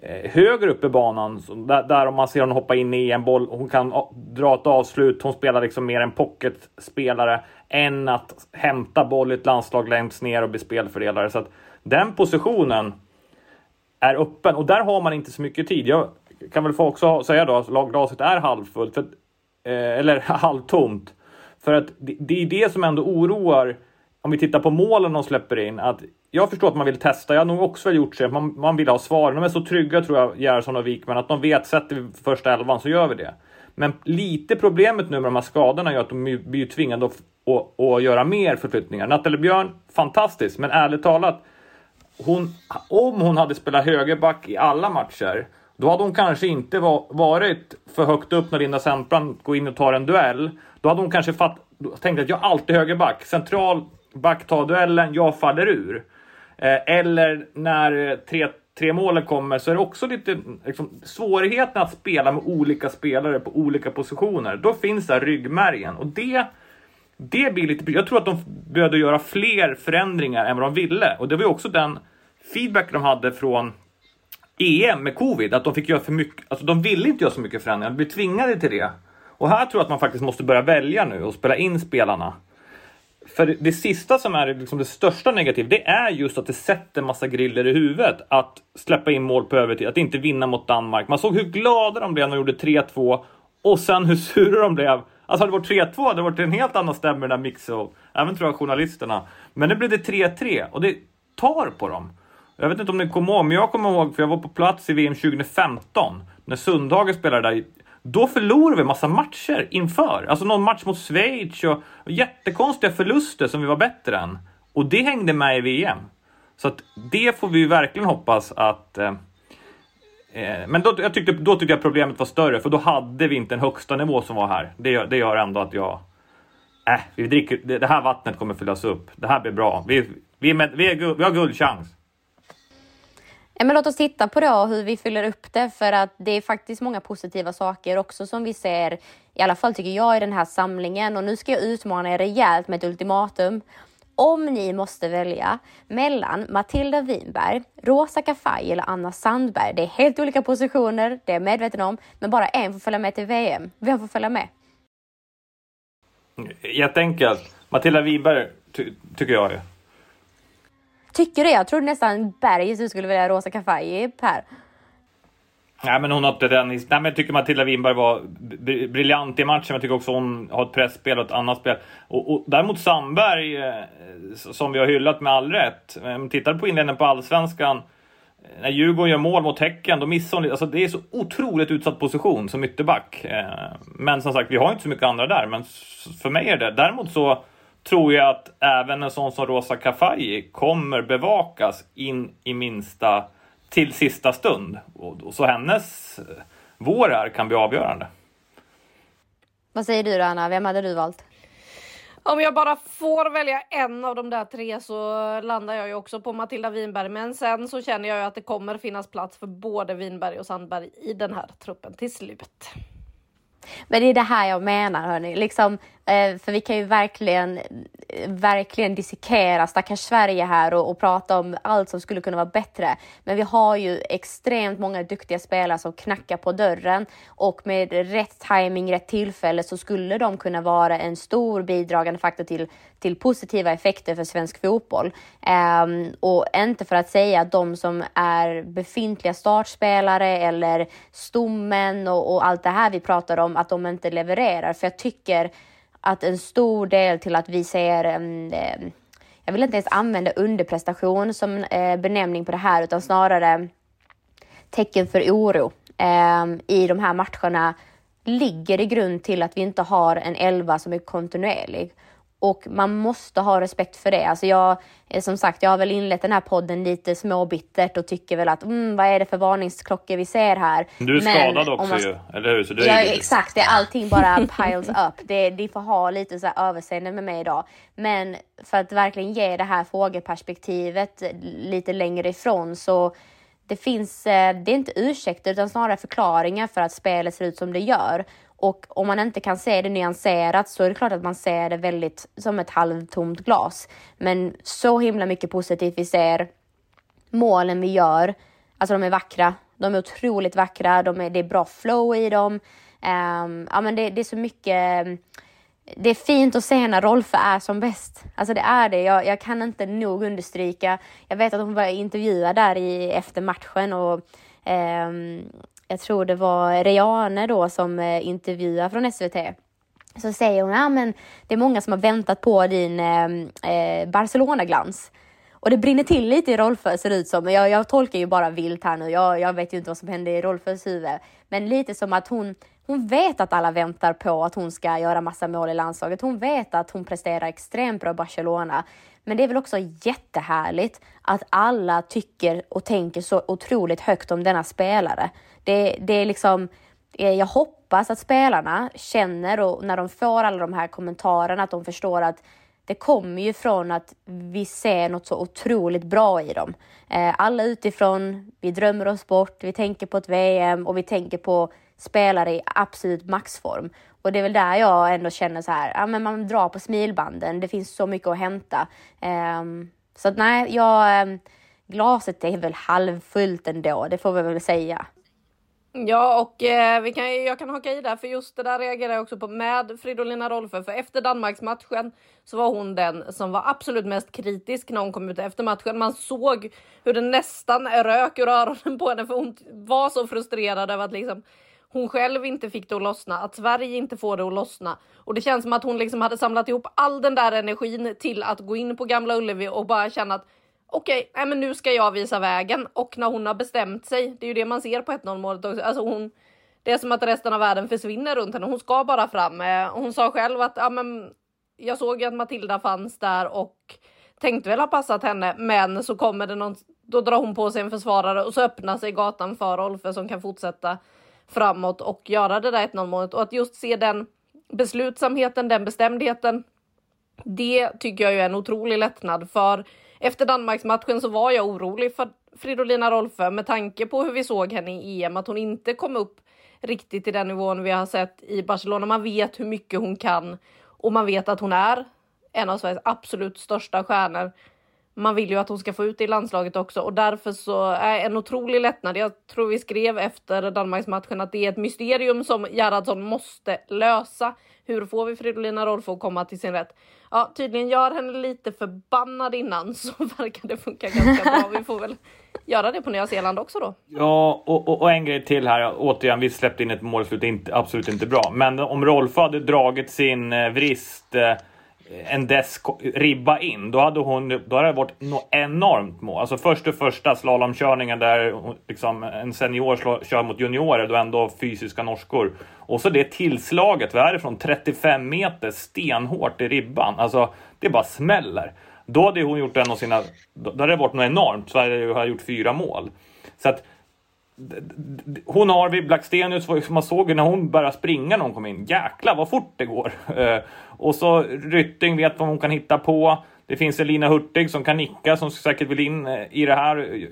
eh, högre upp i banan. Där, där, om man ser hon hoppa in i en boll, hon kan dra ett avslut, hon spelar liksom mer en pocketspelare än att hämta boll i ett landslag längst ner och bli spelfördelare. Så att den positionen är öppen och där har man inte så mycket tid. Jag kan väl få också säga då att glaset är halvfullt, för, eh, eller halvtomt. För att det, det är det som ändå oroar om vi tittar på målen de släpper in. Att jag förstår att man vill testa. Jag har nog också gjort så. Man, man vill ha svar. De är så trygga tror jag, Gerhardsson och Wikman, att de vet sätter vi första elvan så gör vi det. Men lite problemet nu med de här skadorna är att de blir tvingade att, att, att göra mer förflyttningar. Nathalie Björn, fantastiskt, men ärligt talat, hon, om hon hade spelat högerback i alla matcher, då hade hon kanske inte varit för högt upp när Linda Sembrant går in och tar en duell. Då hade hon kanske fatt, tänkt att jag alltid högerback. Central back tar duellen, jag faller ur. Eh, eller när eh, tre, tre målen kommer så är det också lite liksom, svårigheten att spela med olika spelare på olika positioner. Då finns där ryggmärgen och det det blir lite... Jag tror att de behövde göra fler förändringar än vad de ville. Och det var ju också den feedback de hade från EM med covid. Att de fick göra för mycket. Alltså de ville inte göra så mycket förändringar. De blev tvingade till det. Och här tror jag att man faktiskt måste börja välja nu och spela in spelarna. För det sista som är liksom det största negativa, det är just att det sätter massa griller i huvudet att släppa in mål på övertid, att inte vinna mot Danmark. Man såg hur glada de blev när de gjorde 3-2 och sen hur sura de blev Alltså hade det varit 3-2 hade det varit en helt annan stämning i den där mixen. Även tror jag journalisterna. Men nu blev det 3-3 och det tar på dem. Jag vet inte om ni kommer ihåg, men jag kommer ihåg för jag var på plats i VM 2015 när Sundhage spelade där. Då förlorade vi massa matcher inför. Alltså någon match mot Schweiz och jättekonstiga förluster som vi var bättre än. Och det hängde med i VM. Så att det får vi verkligen hoppas att eh, eh men då, jag tyckte, då tyckte jag problemet var större, för då hade vi inte en högsta nivå som var här. Det, det gör ändå att jag... Äh, vi dricker, det, det här vattnet kommer fyllas upp. Det här blir bra. Vi, vi, med, vi, är, vi har guldchans. Men låt oss titta på då hur vi fyller upp det, för att det är faktiskt många positiva saker också som vi ser, i alla fall tycker jag, i den här samlingen. Och nu ska jag utmana er rejält med ett ultimatum. Om ni måste välja mellan Matilda Winberg, Rosa Kafaji eller Anna Sandberg. Det är helt olika positioner, det är jag medveten om, men bara en får följa med till VM. Vem får följa med? Jätteenkelt. Matilda Winberg ty tycker jag ju. Tycker det? Jag trodde nästan Bergis du skulle välja Rosa Kafaji, Per. Nej, men hon har inte den. Nej, men jag tycker Matilda Winberg var briljant i matchen. Jag tycker också hon har ett pressspel och ett annat spel. Och, och däremot Sandberg, eh, som vi har hyllat med all rätt. Eh, om tittar på inledningen på allsvenskan. Eh, när Djurgården gör mål mot Häcken, då missar hon alltså Det är så otroligt utsatt position som ytterback. Men som sagt, vi har inte så mycket andra där. Men för mig är det. Däremot så tror jag att även en sån som Rosa Kafaji kommer bevakas in i minsta till sista stund. Och så hennes eh, vår här kan bli avgörande. Vad säger du då Anna? Vem hade du valt? Om jag bara får välja en av de där tre så landar jag ju också på Matilda Winberg. Men sen så känner jag ju att det kommer finnas plats för både Winberg och Sandberg i den här truppen till slut. Men det är det här jag menar hörni, liksom, Eh, för vi kan ju verkligen, verkligen dissekera stackars Sverige här och, och, prata om allt som skulle kunna vara bättre. Men vi har ju extremt många duktiga spelare som knackar på dörren och med rätt timing, rätt tillfälle så skulle de kunna vara en stor bidragande faktor till, till positiva effekter för svensk fotboll. Um, och inte för att säga att de som är befintliga startspelare eller stommen och, och allt det här vi pratar om, att de inte levererar. För jag tycker att en stor del till att vi ser jag vill inte ens använda underprestation som eh, benämning på det här utan snarare tecken för oro i de här matcherna ligger i grund till att vi inte har en elva som är kontinuerlig. Och man måste ha respekt för det. Alltså jag, eh, som sagt, jag har väl inlett den här podden lite småbittert och tycker väl att mm, vad är det för varningsklockor vi ser här. Du är Men skadad också man, ju, eller hur? Så du ja, är exakt. Det är allting bara piles up. Det, de får ha lite så här överseende med mig idag. Men för att verkligen ge det här frågeperspektivet lite längre ifrån så det finns, eh, det är inte ursäkter utan snarare förklaringar för att spelet ser ut som det gör. Och om man inte kan se det nyanserat så är det klart att man ser det väldigt som ett halvtomt glas. Men så himla mycket positivt vi ser. Målen vi gör, alltså de är vackra. De är otroligt vackra, de är, det är bra flow i dem. Um, ja, men det, det, är så mycket det är fint att se när Rolf är som bäst. Alltså det är det. Jag, jag, kan inte nog understryka. Jag vet att hon var intervjuad där i, efter matchen och um, jag tror det var Reane då som eh, intervjuar från SVT. Så säger hon, ja men det är många som har väntat på din eh, eh Barcelona-glans. Och det brinner till lite i Rolfö ser det ut som. Jag, jag tolkar ju bara vilt här nu. Jag, jag vet ju inte vad som hände i Rolfös huvud. Men lite som att hon, hon vet att alla väntar på att hon ska göra massa mål i landslaget. Hon vet att hon presterar extremt bra i Barcelona. Men det är väl också jättehärligt att alla tycker och tänker så otroligt högt om denna spelare. Det, det är liksom, eh, jag hoppas att spelarna känner och när de får alla de här kommentarerna att de förstår att det kommer ju från att vi ser något så otroligt bra i dem. Eh, alla utifrån, vi drömmer oss bort, vi tänker på ett VM och vi tänker på spelare i absolut maxform. Och det är väl där jag ändå känner så här, ja men man drar på smilbanden, det finns så mycket att hämta. Um, så att nej, jag, um, glaset är väl halvfullt ändå, det får vi väl säga. Ja, och eh, vi kan, jag kan haka i där, för just det där reagerar jag också på med Fridolina Rolfö, för efter Danmarksmatchen så var hon den som var absolut mest kritisk när hon kom ut efter matchen. Man såg hur det nästan rök ur öronen på henne, för hon var så frustrerad över att liksom hon själv inte fick det att lossna, att Sverige inte får det att lossna. Och det känns som att hon liksom hade samlat ihop all den där energin till att gå in på Gamla Ullevi och bara känna att okej, okay, men nu ska jag visa vägen. Och när hon har bestämt sig, det är ju det man ser på 1-0 målet också. Alltså hon, det är som att resten av världen försvinner runt henne. Hon ska bara fram. Eh, hon sa själv att ja, men, jag såg ju att Matilda fanns där och tänkte väl ha passat henne, men så kommer det någon, då drar hon på sig en försvarare och så öppnar sig gatan för Rolfö som kan fortsätta framåt och göra det där 1-0 målet och att just se den beslutsamheten, den bestämdheten. Det tycker jag är en otrolig lättnad för efter Danmarksmatchen så var jag orolig för Fridolina Rolfö med tanke på hur vi såg henne i EM, att hon inte kom upp riktigt till den nivån vi har sett i Barcelona. Man vet hur mycket hon kan och man vet att hon är en av Sveriges absolut största stjärnor. Man vill ju att hon ska få ut det i landslaget också och därför så är en otrolig lättnad. Jag tror vi skrev efter Danmarksmatchen att det är ett mysterium som Gerhardsson måste lösa. Hur får vi Fridolina Rolfo att komma till sin rätt? Ja, tydligen gör henne lite förbannad innan så verkar det funka ganska bra. Vi får väl göra det på Nya Zeeland också då. Ja, och, och, och en grej till här. Återigen, vi släppte in ett målslut, inte, absolut inte bra. Men om Rolfo hade dragit sin eh, vrist eh, Eh, en dess ribba in, då hade, hon, då hade det varit något enormt mål. Alltså först och första slalomkörningen där liksom en senior slår, kör mot juniorer, då ändå fysiska norskor. Och så det tillslaget, vad är det från 35 meter stenhårt i ribban. Alltså, det bara smäller. Då hade hon gjort en av sina, då hade det varit något enormt. Sverige har gjort fyra mål. Så att hon har vid Blackstenius, man såg ju när hon började springa när hon kom in. Jäklar vad fort det går! Eh, och så Rytting vet vad hon kan hitta på. Det finns Elina Hurtig som kan nicka som säkert vill in eh, i det här. Eh,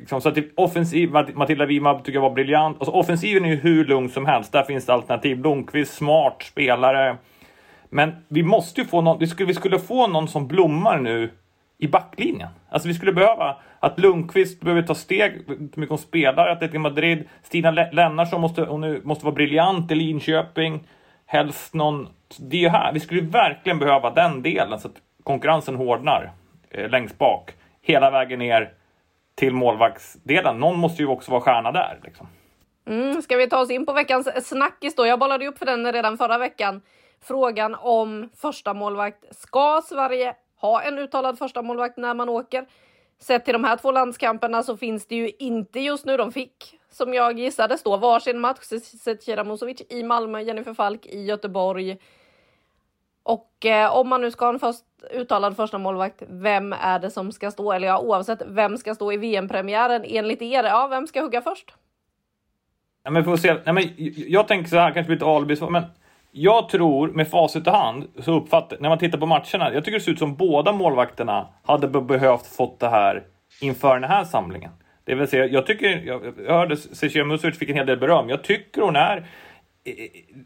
liksom, så att typ offensiv, Matilda Wimab tycker jag var briljant. Alltså, offensiven är ju hur lugn som helst. Där finns det alternativ. Blomqvist, smart spelare. Men vi måste ju få någon, vi skulle, vi skulle få någon som blommar nu i backlinjen. Alltså vi skulle behöva att Lundqvist behöver ta steg, inte mycket hon spelar, Atletico Madrid. Stina Lennartsson måste, hon måste vara briljant i Linköping. Helst någon... Det är ju här, vi skulle verkligen behöva den delen så att konkurrensen hårdnar eh, längst bak. Hela vägen ner till målvaktsdelen. Någon måste ju också vara stjärna där. Liksom. Mm, ska vi ta oss in på veckans snackis då? Jag bollade upp för den redan förra veckan. Frågan om första målvakt. Ska Sverige ha en uttalad första målvakt när man åker? Sett till de här två landskamperna så finns det ju inte just nu. De fick, som jag gissade, stå varsin match. Zecira Musovic i Malmö, Jennifer Falk i Göteborg. Och eh, om man nu ska ha en först, uttalad första målvakt, vem är det som ska stå? Eller ja, oavsett vem ska stå i VM-premiären enligt er? Ja, vem ska hugga först? Ja, men får se. Ja, men jag tänker så här, kanske lite alibi, men jag tror med facit i hand, så uppfattar, när man tittar på matcherna, jag tycker det ser ut som båda målvakterna hade behövt fått det här inför den här samlingen. Det vill säga, jag tycker, jag, jag hörde Cecilia Musovic fick en hel del beröm. Jag tycker hon är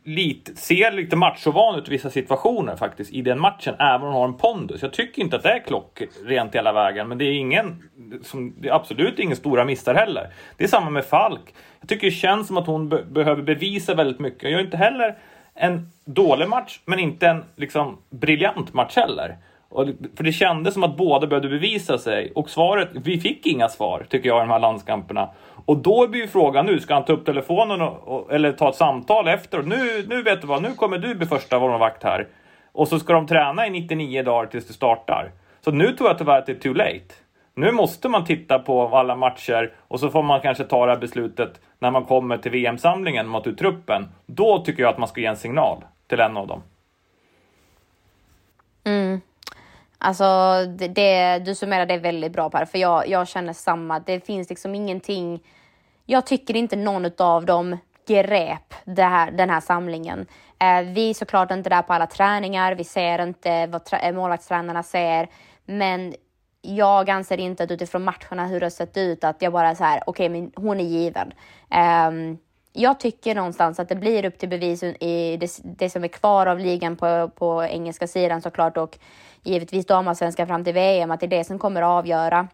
lite, ser lite machovan ut i vissa situationer faktiskt i den matchen, även om hon har en pondus. Jag tycker inte att det är klockrent hela vägen, men det är ingen, som, det är absolut inga stora missar heller. Det är samma med Falk. Jag tycker det känns som att hon be behöver bevisa väldigt mycket. Jag är inte heller en dålig match, men inte en liksom, briljant match heller. Och, för det kändes som att båda behövde bevisa sig och svaret, vi fick inga svar tycker jag i de här landskamperna. Och då blir ju frågan nu, ska han ta upp telefonen och, och, eller ta ett samtal efter? Nu, nu vet du vad, nu kommer du bli första vakt här. Och så ska de träna i 99 dagar tills du startar. Så nu tror jag tyvärr att det är too late. Nu måste man titta på alla matcher och så får man kanske ta det här beslutet när man kommer till VM-samlingen mot ut truppen. Då tycker jag att man ska ge en signal till en av dem. Mm. Alltså, det, det, du summerar det väldigt bra Per, för jag, jag känner samma. Det finns liksom ingenting. Jag tycker inte någon av dem grep det här, den här samlingen. Eh, vi är såklart inte där på alla träningar. Vi ser inte vad målvaktstränarna ser, men jag anser inte att utifrån matcherna hur det har sett ut att jag bara så här, okej, okay, men hon är given. Um, jag tycker någonstans att det blir upp till bevis i det, det som är kvar av ligan på, på engelska sidan såklart och givetvis damallsvenskan fram till VM, att det är det som kommer att avgöra.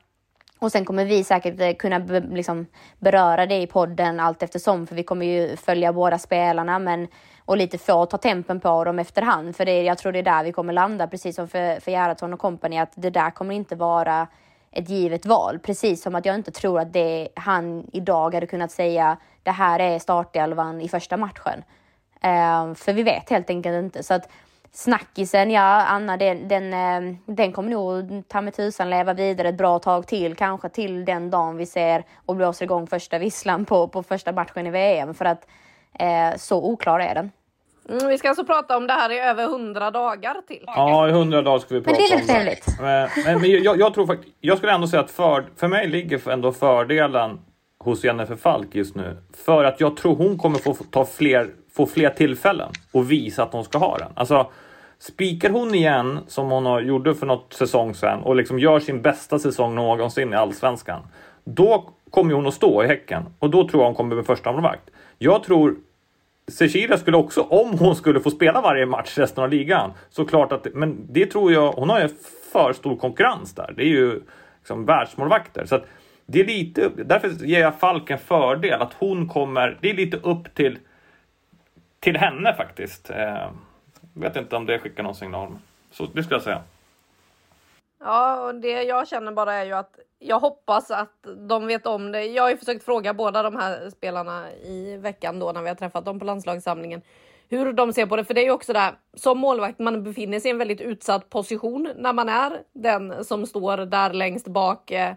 Och sen kommer vi säkert eh, kunna be, liksom, beröra det i podden allt eftersom, för vi kommer ju följa båda spelarna, men och lite få ta tempen på dem efterhand. För det, jag tror det är där vi kommer landa, precis som för, för Gerhardsson och kompani, att det där kommer inte vara ett givet val. Precis som att jag inte tror att det han idag hade kunnat säga det här är startelvan i första matchen. Uh, för vi vet helt enkelt inte. Så att snackisen, ja Anna, den, den, ehm, den kommer nog ta med tusan leva vidare ett bra tag till. Kanske till den dagen vi ser och blåser igång första visslan på, på första matchen i VM. För att uh, så oklar är den. Mm, vi ska alltså prata om det här i över hundra dagar till. Ja, i hundra dagar ska vi prata men det är lite trevligt. Men, men, men jag, jag, tror faktiskt, jag skulle ändå säga att för, för mig ligger ändå fördelen hos Jennifer Falk just nu. För att jag tror hon kommer få ta fler, få fler tillfällen och visa att hon ska ha den. Alltså, spikar hon igen som hon har, gjorde för något säsong sedan och liksom gör sin bästa säsong någonsin i allsvenskan. Då kommer hon att stå i Häcken och då tror jag hon kommer bli första målvakt. Jag tror Cecilia skulle också, om hon skulle få spela varje match resten av ligan, såklart att, men det tror jag, hon har ju för stor konkurrens där. Det är ju liksom världsmålvakter. Så att det är lite, därför ger jag Falk en fördel, att hon kommer, det är lite upp till, till henne faktiskt. Eh, vet inte om det skickar någon signal. Så det skulle jag säga. Ja, och det jag känner bara är ju att jag hoppas att de vet om det. Jag har ju försökt fråga båda de här spelarna i veckan då när vi har träffat dem på landslagssamlingen hur de ser på det. För det är ju också där som målvakt, man befinner sig i en väldigt utsatt position när man är den som står där längst bak. Eh,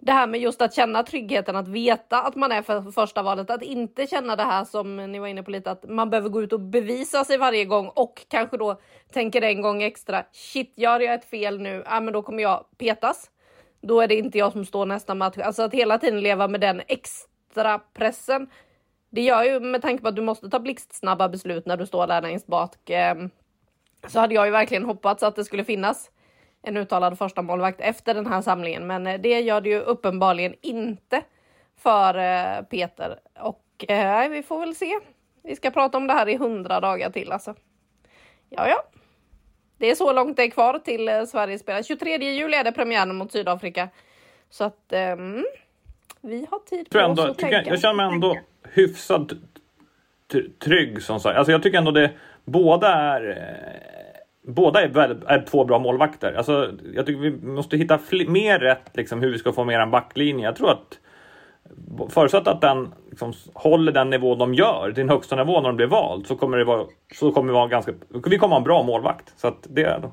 det här med just att känna tryggheten, att veta att man är för första valet, att inte känna det här som ni var inne på lite, att man behöver gå ut och bevisa sig varje gång och kanske då tänker en gång extra. Shit, gör jag ett fel nu, ja, men då kommer jag petas. Då är det inte jag som står nästa match. Alltså att hela tiden leva med den extra pressen. Det gör ju med tanke på att du måste ta blixtsnabba beslut när du står där längst bak. Ehm, så hade jag ju verkligen hoppats att det skulle finnas en uttalad första målvakt efter den här samlingen, men eh, det gör det ju uppenbarligen inte för eh, Peter och eh, vi får väl se. Vi ska prata om det här i hundra dagar till alltså. Ja, ja. Det är så långt det är kvar till eh, Sverige spelar. 23 juli är det premiären mot Sydafrika. Så att eh, vi har tid på oss att tänka. Jag känner mig ändå hyfsat trygg som sagt. Alltså jag tycker ändå det båda är båda är, väl, är två bra målvakter. Alltså, jag tycker vi måste hitta mer rätt liksom, hur vi ska få mer en backlinje. Jag tror att förutsatt att den liksom, håller den nivå de gör, din högsta nivå när de blir vald, så kommer det vara, så kommer vi vara ganska, vi kommer ha en bra målvakt. Så att det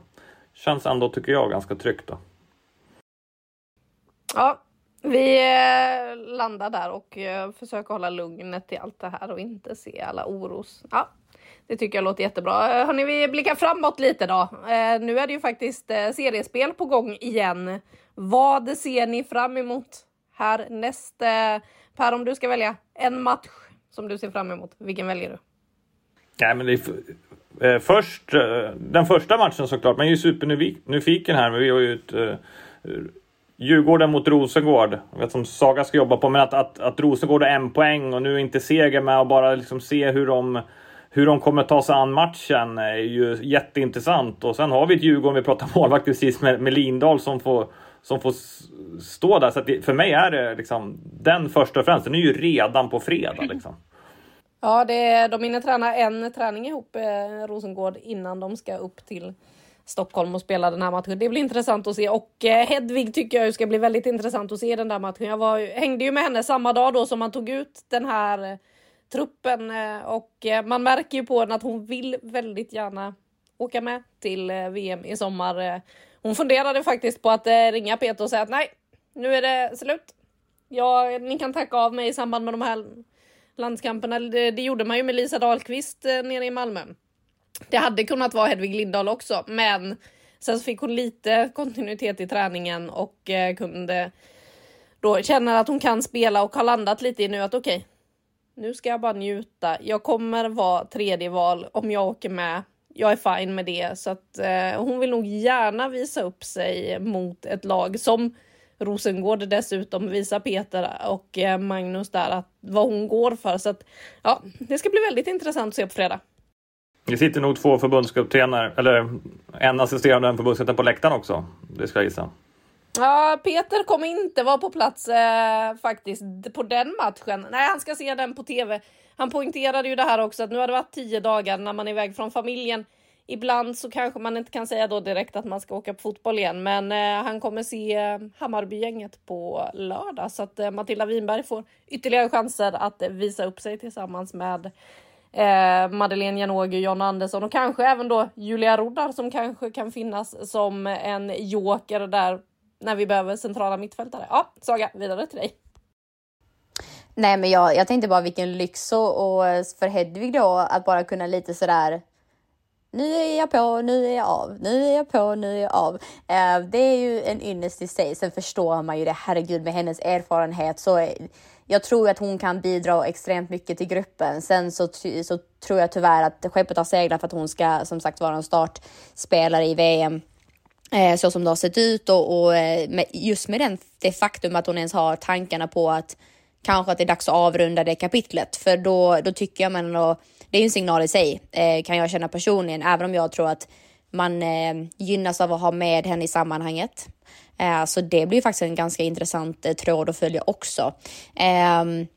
känns ändå, tycker jag, ganska tryggt. Då. Ja, vi eh, landar där och eh, försöker hålla lugnet i allt det här och inte se alla oros. Ja, det tycker jag låter jättebra. Eh, hörni, vi blickar framåt lite då. Eh, nu är det ju faktiskt eh, seriespel på gång igen. Vad ser ni fram emot härnäst? Eh, per, om du ska välja en match som du ser fram emot, vilken väljer du? Nej, men det är eh, först, eh, den första matchen såklart. Man är ju supernyfiken här, men vi har ju ett Djurgården mot Rosengård. Jag vet som Saga ska jobba på, men att, att, att Rosengård har en poäng och nu inte seger med och bara liksom se hur de hur de kommer ta sig an matchen är ju jätteintressant. Och sen har vi ett Djurgården, vi pratar målvakt precis med, med Lindahl som får, som får stå där. Så det, för mig är det liksom den första och främst, den är ju redan på fredag. Liksom. Ja, det, de hinner träna en träning ihop, eh, Rosengård, innan de ska upp till Stockholm och spela den här matchen. Det blir intressant att se och eh, Hedvig tycker jag ska bli väldigt intressant att se den där matchen. Jag var, hängde ju med henne samma dag då som man tog ut den här truppen eh, och eh, man märker ju på henne att hon vill väldigt gärna åka med till eh, VM i sommar. Hon funderade faktiskt på att ringa Peter och säga att nej, nu är det slut. Ja, ni kan tacka av mig i samband med de här landskamperna. Det, det gjorde man ju med Lisa Dahlqvist nere i Malmö. Det hade kunnat vara Hedvig Lindahl också, men sen fick hon lite kontinuitet i träningen och kunde då känna att hon kan spela och har landat lite i nu att okej, okay, nu ska jag bara njuta. Jag kommer vara tredje val om jag åker med. Jag är fine med det så att eh, hon vill nog gärna visa upp sig mot ett lag som Rosengård dessutom visar Peter och eh, Magnus där att vad hon går för så att ja, det ska bli väldigt intressant att se på fredag. Det sitter nog två förbundskaptener eller en assisterande och en förbundskapten på läktaren också. Det ska jag gissa. Ja, Peter kommer inte vara på plats eh, faktiskt på den matchen. Nej, han ska se den på tv. Han poängterade ju det här också att nu har det varit tio dagar när man är iväg från familjen. Ibland så kanske man inte kan säga då direkt att man ska åka på fotboll igen, men eh, han kommer se eh, Hammarbygänget på lördag så att eh, Matilda Winberg får ytterligare chanser att visa upp sig tillsammans med eh, Madeleine Janogy, John Andersson och kanske även då Julia Roddar som kanske kan finnas som en joker där när vi behöver centrala mittfältare. Ja, Saga, vidare till dig. Nej, men jag, jag tänkte bara vilken lyx och, och för Hedvig då att bara kunna lite sådär nu är jag på, nu är jag av, nu är jag på, nu är jag av. Eh, det är ju en ynnest i sig. Sen förstår man ju det, herregud med hennes erfarenhet så är, jag tror att hon kan bidra extremt mycket till gruppen. Sen så, så tror jag tyvärr att skeppet har seglat för att hon ska som sagt vara en startspelare i VM eh, så som det har sett ut och, och eh, med, just med den, det faktum att hon ens har tankarna på att kanske att det är dags att avrunda det kapitlet. För då, då tycker jag man och det är ju en signal i sig, eh, kan jag känna personligen, även om jag tror att man eh, gynnas av att ha med henne i sammanhanget. Eh, så det blir faktiskt en ganska intressant eh, tråd att följa också. Ehm,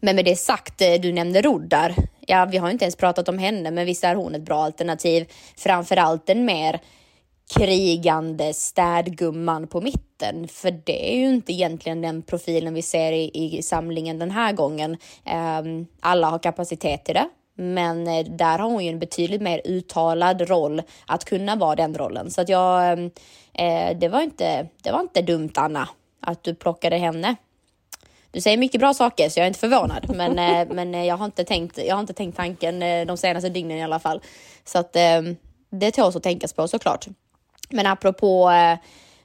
men med det sagt, du nämnde Roddar. Ja, vi har inte ens pratat om henne, men visst är hon ett bra alternativ. Framförallt en mer krigande städgumman på mitten. För det är ju inte egentligen den profilen vi ser i, i samlingen den här gången. Um, alla har kapacitet till det, men eh, där har hon ju en betydligt mer uttalad roll att kunna vara den rollen. Så att jag, ehm, eh, det, var inte, det var inte dumt Anna, att du plockade henne. Du säger mycket bra saker så jag är inte förvånad, men, eh, men eh, jag, har inte tänkt, jag har inte tänkt tanken de senaste dygnen i alla fall. Så att ehm, det tåls att tänkas på såklart. Men apropå eh,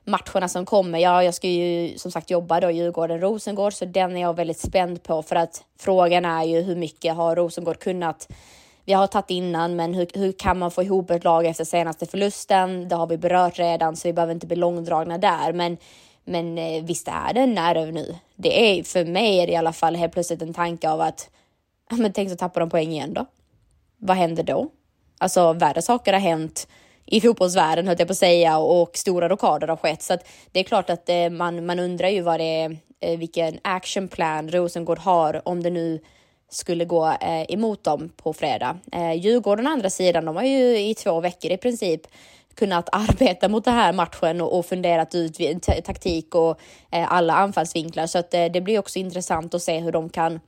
matcherna som kommer, ja, jag ska ju som sagt jobba då Djurgården-Rosengård, så den är jag väldigt spänd på för att frågan är ju hur mycket har Rosengård kunnat vi har tagit innan, men hur, hur kan man få ihop ett lag efter senaste förlusten? Det har vi berört redan, så vi behöver inte bli långdragna där. Men, men eh, visst är det en nerv nu. Det är för mig är det i alla fall helt plötsligt en tanke av att men tänk så tappar de poäng igen då. Vad händer då? Alltså värre saker har hänt i fotbollsvärlden höll jag på att säga och stora rockader har skett. Så att det är klart att eh, man, man undrar ju vad det är, eh, vilken actionplan Rosengård har om det nu skulle gå eh, emot dem på fredag. Eh, Djurgården å andra sidan, de har ju i två veckor i princip kunnat arbeta mot den här matchen och, och funderat ut taktik och eh, alla anfallsvinklar. Så att eh, det blir också intressant att se hur de kan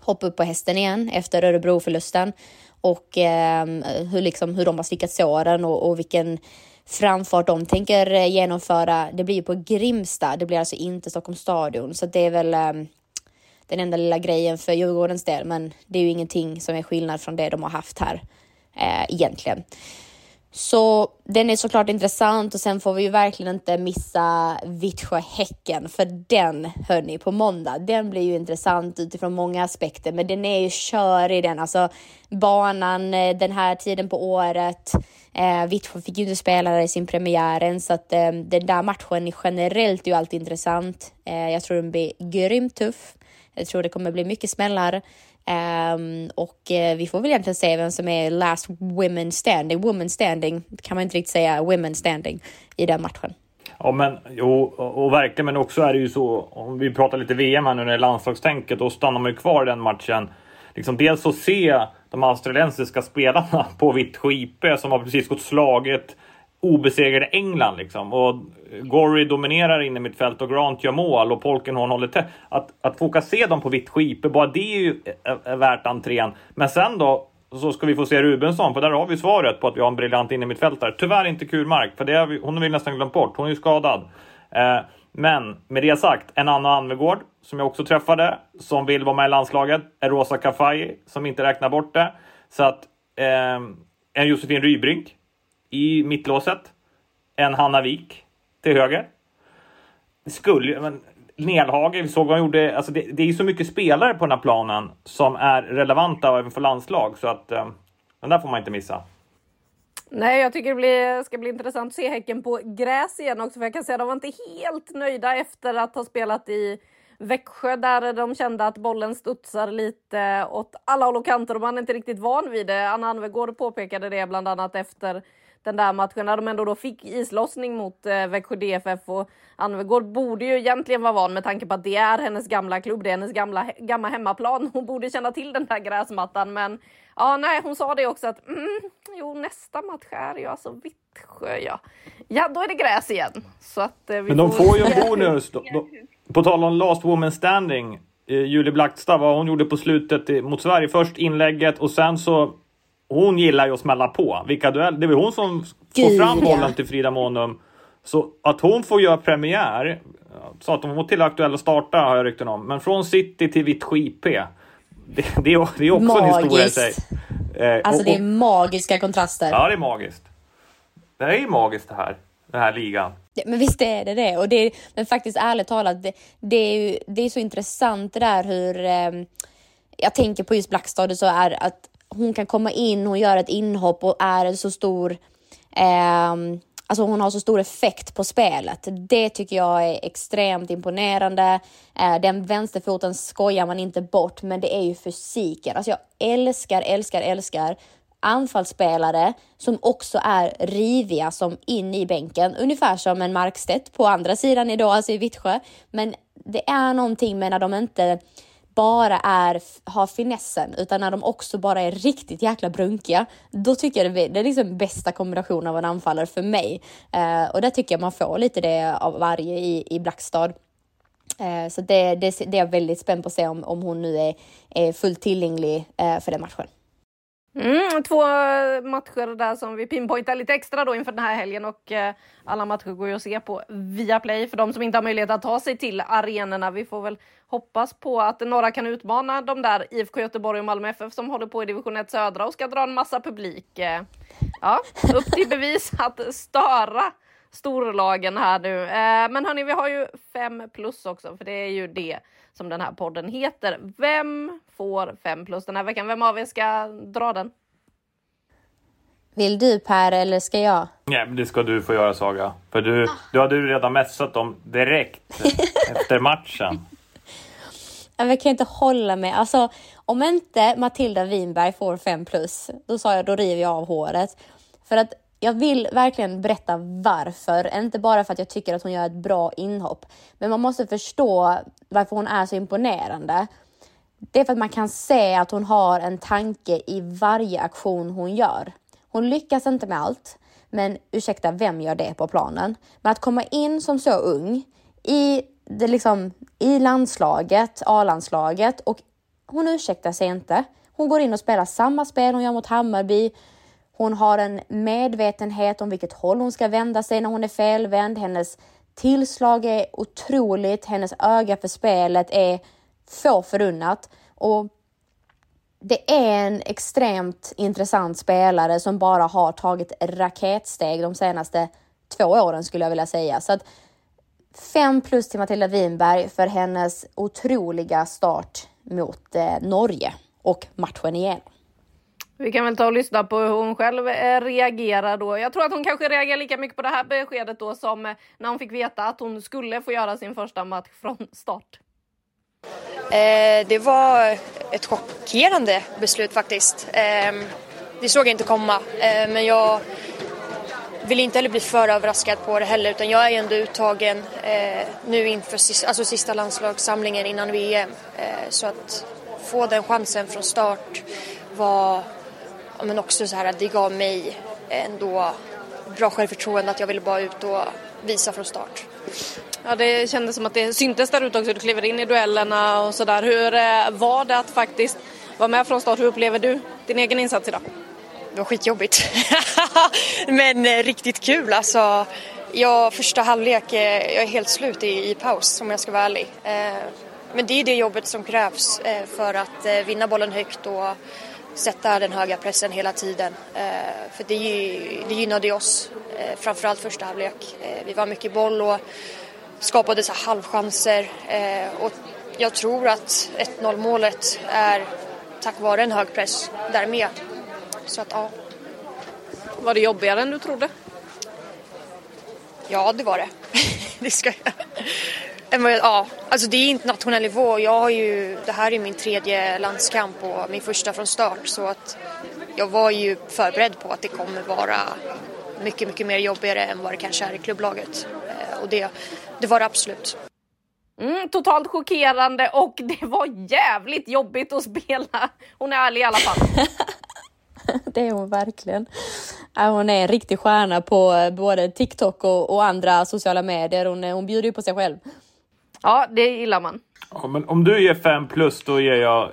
hoppa upp på hästen igen efter Örebroförlusten och eh, hur, liksom, hur de har slickat såren och, och vilken framfart de tänker eh, genomföra. Det blir ju på Grimsta, det blir alltså inte Stockholms stadion, så det är väl eh, den enda lilla grejen för Djurgårdens del, men det är ju ingenting som är skillnad från det de har haft här eh, egentligen. Så den är såklart intressant och sen får vi ju verkligen inte missa Vittsjö-Häcken för den hörni på måndag. Den blir ju intressant utifrån många aspekter, men den är ju körig den. Alltså banan eh, den här tiden på året. Eh, Vittsjö fick ju inte spela där i sin premiär än så att eh, den där matchen generellt är ju alltid intressant. Eh, jag tror den blir grymt tuff. Jag tror det kommer bli mycket smällar. Um, och uh, vi får väl egentligen se vem som är last women standing, woman standing, kan man inte riktigt säga women standing i den matchen. Ja men jo, och, och verkligen, men också är det ju så, om vi pratar lite VM här nu när det är landslagstänket, då stannar man ju kvar i den matchen. Liksom dels att se de australiensiska spelarna på Vittsjö IP som har precis gått slaget obesegrade England liksom. Och Gorry dominerar inne mitt fält och Grant gör mål och Polkenhorn håller tätt. Att, att få se dem på vitt skipe, bara det är ju är, värt entrén. Men sen då så ska vi få se Rubensson, för där har vi svaret på att vi har en briljant inne mitt fält där. Tyvärr inte Kurmark, för det har vi, hon har vi nästan glömt bort. Hon är ju skadad. Eh, men med det sagt, en Anna Anvegård som jag också träffade, som vill vara med i landslaget, är Rosa Kafaji som inte räknar bort det. Så att eh, en Josefin Rybrink i mittlåset. En Hanna Wik till höger. Det skulle men Nelhage, vi såg vad han gjorde. Alltså det, det är ju så mycket spelare på den här planen som är relevanta även för landslag så att eh, den där får man inte missa. Nej, jag tycker det blir, ska bli intressant att se Häcken på gräs igen också, för jag kan säga att de var inte helt nöjda efter att ha spelat i Växjö där de kände att bollen studsar lite åt alla håll och kanter och man är inte riktigt van vid det. Anna Anvegård påpekade det bland annat efter den där matchen när de ändå då fick islossning mot eh, Växjö DFF och Anvegård borde ju egentligen vara van med tanke på att det är hennes gamla klubb, det är hennes gamla, gamla hemmaplan. Hon borde känna till den där gräsmattan men ja, nej, hon sa det också att mm, jo, nästa match är ju alltså Vittsjö, ja. Ja, då är det gräs igen. Så att, eh, men de får, får ju en bonus. Då, då, på tal om last woman standing. Eh, Julie Blackstad, vad hon gjorde på slutet mot Sverige. Först inlägget och sen så hon gillar ju att smälla på. Vilka duell, det är hon som Gud, får fram bollen ja. till Frida Månum. Så att hon får göra premiär, så att hon var till aktuell att starta har jag rykten om. Men från City till Vittsjö IP. Det, det, är, det är också Magiskt. en historia i sig. Eh, alltså och, och, det är magiska kontraster. Ja, det är magiskt. Det är magiskt det här, den här ligan. Ja, men visst är det det. Och det är, men faktiskt ärligt talat, det, det är ju det är så intressant det där hur eh, jag tänker på just Blackstad så är att hon kan komma in, och göra ett inhopp och är en så stor eh, Alltså hon har så stor effekt på spelet. Det tycker jag är extremt imponerande. Eh, den vänsterfoten skojar man inte bort, men det är ju fysiken. Alltså jag älskar, älskar, älskar anfallsspelare som också är riviga som in i bänken. Ungefär som en Markstedt på andra sidan idag, alltså i Vittsjö. Men det är någonting med när de inte bara är, har finessen, utan när de också bara är riktigt jäkla brunkiga, då tycker jag det är, det är liksom bästa kombinationen av en anfallare för mig. Eh, och där tycker jag man får lite det av varje i, i Blackstad. Eh, så det, det, det, är jag väldigt spänd på att se om, om hon nu är, är fullt tillgänglig eh, för den matchen. Mm, två matcher där som vi pinpointar lite extra då inför den här helgen och eh, alla matcher går ju att se på Viaplay för de som inte har möjlighet att ta sig till arenorna. Vi får väl hoppas på att några kan utmana de där IFK Göteborg och Malmö FF som håller på i division 1 södra och ska dra en massa publik. Eh, ja, upp till bevis att störa storlagen här nu. Eh, men hörni, vi har ju fem plus också, för det är ju det som den här podden heter. Vem får fem plus den här veckan? Vem av er ska dra den? Vill du Per eller ska jag? Nej, men det ska du få göra Saga. För du, du hade ju redan messat dem direkt efter matchen. Jag kan inte hålla mig. Alltså, om inte Matilda Winberg får fem plus, då sa jag då river jag av håret. För att jag vill verkligen berätta varför, inte bara för att jag tycker att hon gör ett bra inhopp, men man måste förstå varför hon är så imponerande. Det är för att man kan se att hon har en tanke i varje aktion hon gör. Hon lyckas inte med allt, men ursäkta, vem gör det på planen? Men att komma in som så ung i, det liksom, i landslaget, A-landslaget och hon ursäktar sig inte. Hon går in och spelar samma spel hon gör mot Hammarby. Hon har en medvetenhet om vilket håll hon ska vända sig när hon är felvänd. Hennes tillslag är otroligt. Hennes öga för spelet är få förunnat. Och det är en extremt intressant spelare som bara har tagit raketsteg de senaste två åren skulle jag vilja säga. Så att fem plus till Matilda Winberg för hennes otroliga start mot eh, Norge och matchen igenom. Vi kan väl ta och lyssna på hur hon själv eh, reagerar då. Jag tror att hon kanske reagerar lika mycket på det här beskedet då som eh, när hon fick veta att hon skulle få göra sin första match från start. Eh, det var ett chockerande beslut faktiskt. Eh, det såg jag inte komma, eh, men jag vill inte heller bli för överraskad på det heller utan jag är ändå uttagen eh, nu inför sista, alltså sista landslagssamlingen innan VM. så att få den chansen från start var men också så här att det gav mig ändå bra självförtroende att jag ville bara ut och visa från start. Ja, det kändes som att det syntes där ute också. Du kliver in i duellerna och sådär. Hur eh, var det att faktiskt vara med från start? Hur upplever du din egen insats idag? Det var skitjobbigt. Men eh, riktigt kul alltså. Jag, första halvlek, eh, jag är helt slut i, i paus om jag ska vara ärlig. Men det är det jobbet som krävs för att vinna bollen högt och sätta den höga pressen hela tiden. För det, det gynnade oss, framförallt första halvlek. Vi var mycket boll och skapade så halvchanser och jag tror att 1-0 målet är tack vare en hög press där med. Så att ja. Var det jobbigare än du trodde? Ja, det var det. det ska jag. Ja, alltså det är internationell nivå. Jag har ju, det här är min tredje landskamp och min första från start så att jag var ju förberedd på att det kommer vara mycket, mycket mer jobbigare än vad det kanske är i klubblaget. Eh, och det, det var det absolut. Mm, totalt chockerande och det var jävligt jobbigt att spela. Hon är ärlig i alla fall. det är hon verkligen. Hon är en riktig stjärna på eh, både TikTok och, och andra sociala medier. Hon, hon bjuder ju på sig själv. Ja, det gillar man. Ja, men om du ger fem plus, då ger jag,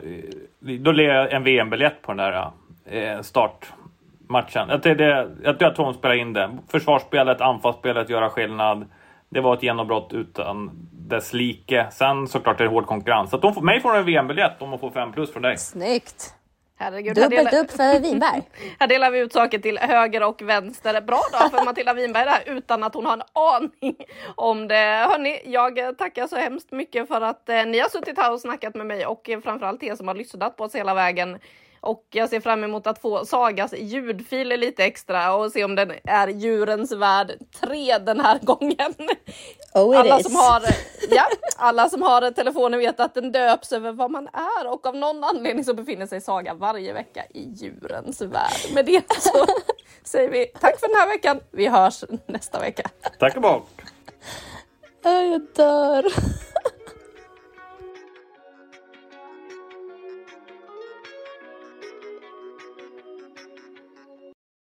då ger jag en VM-biljett på den där eh, startmatchen. Jag, det, jag tror att hon spelar in det. Försvarsspelet, anfallsspelet, göra skillnad. Det var ett genombrott utan dess like. Sen såklart är det hård konkurrens. Så att de får, mig får en VM-biljett om hon får fem plus från dig. Snyggt! Herregud, Dubbelt delar... upp för Winberg. här delar vi ut saker till höger och vänster. Bra dag för Matilda Winberg där utan att hon har en aning om det. Hörni, jag tackar så hemskt mycket för att eh, ni har suttit här och snackat med mig och framförallt er som har lyssnat på oss hela vägen. Och jag ser fram emot att få Sagas ljudfiler lite extra och se om den är djurens värld 3 den här gången. Oh, alla, is. som har, ja, alla som har telefonen vet att den döps över vad man är och av någon anledning så befinner sig Saga varje vecka i djurens värld. Med det så säger vi tack för den här veckan. Vi hörs nästa vecka. Tack och bock! Jag dör.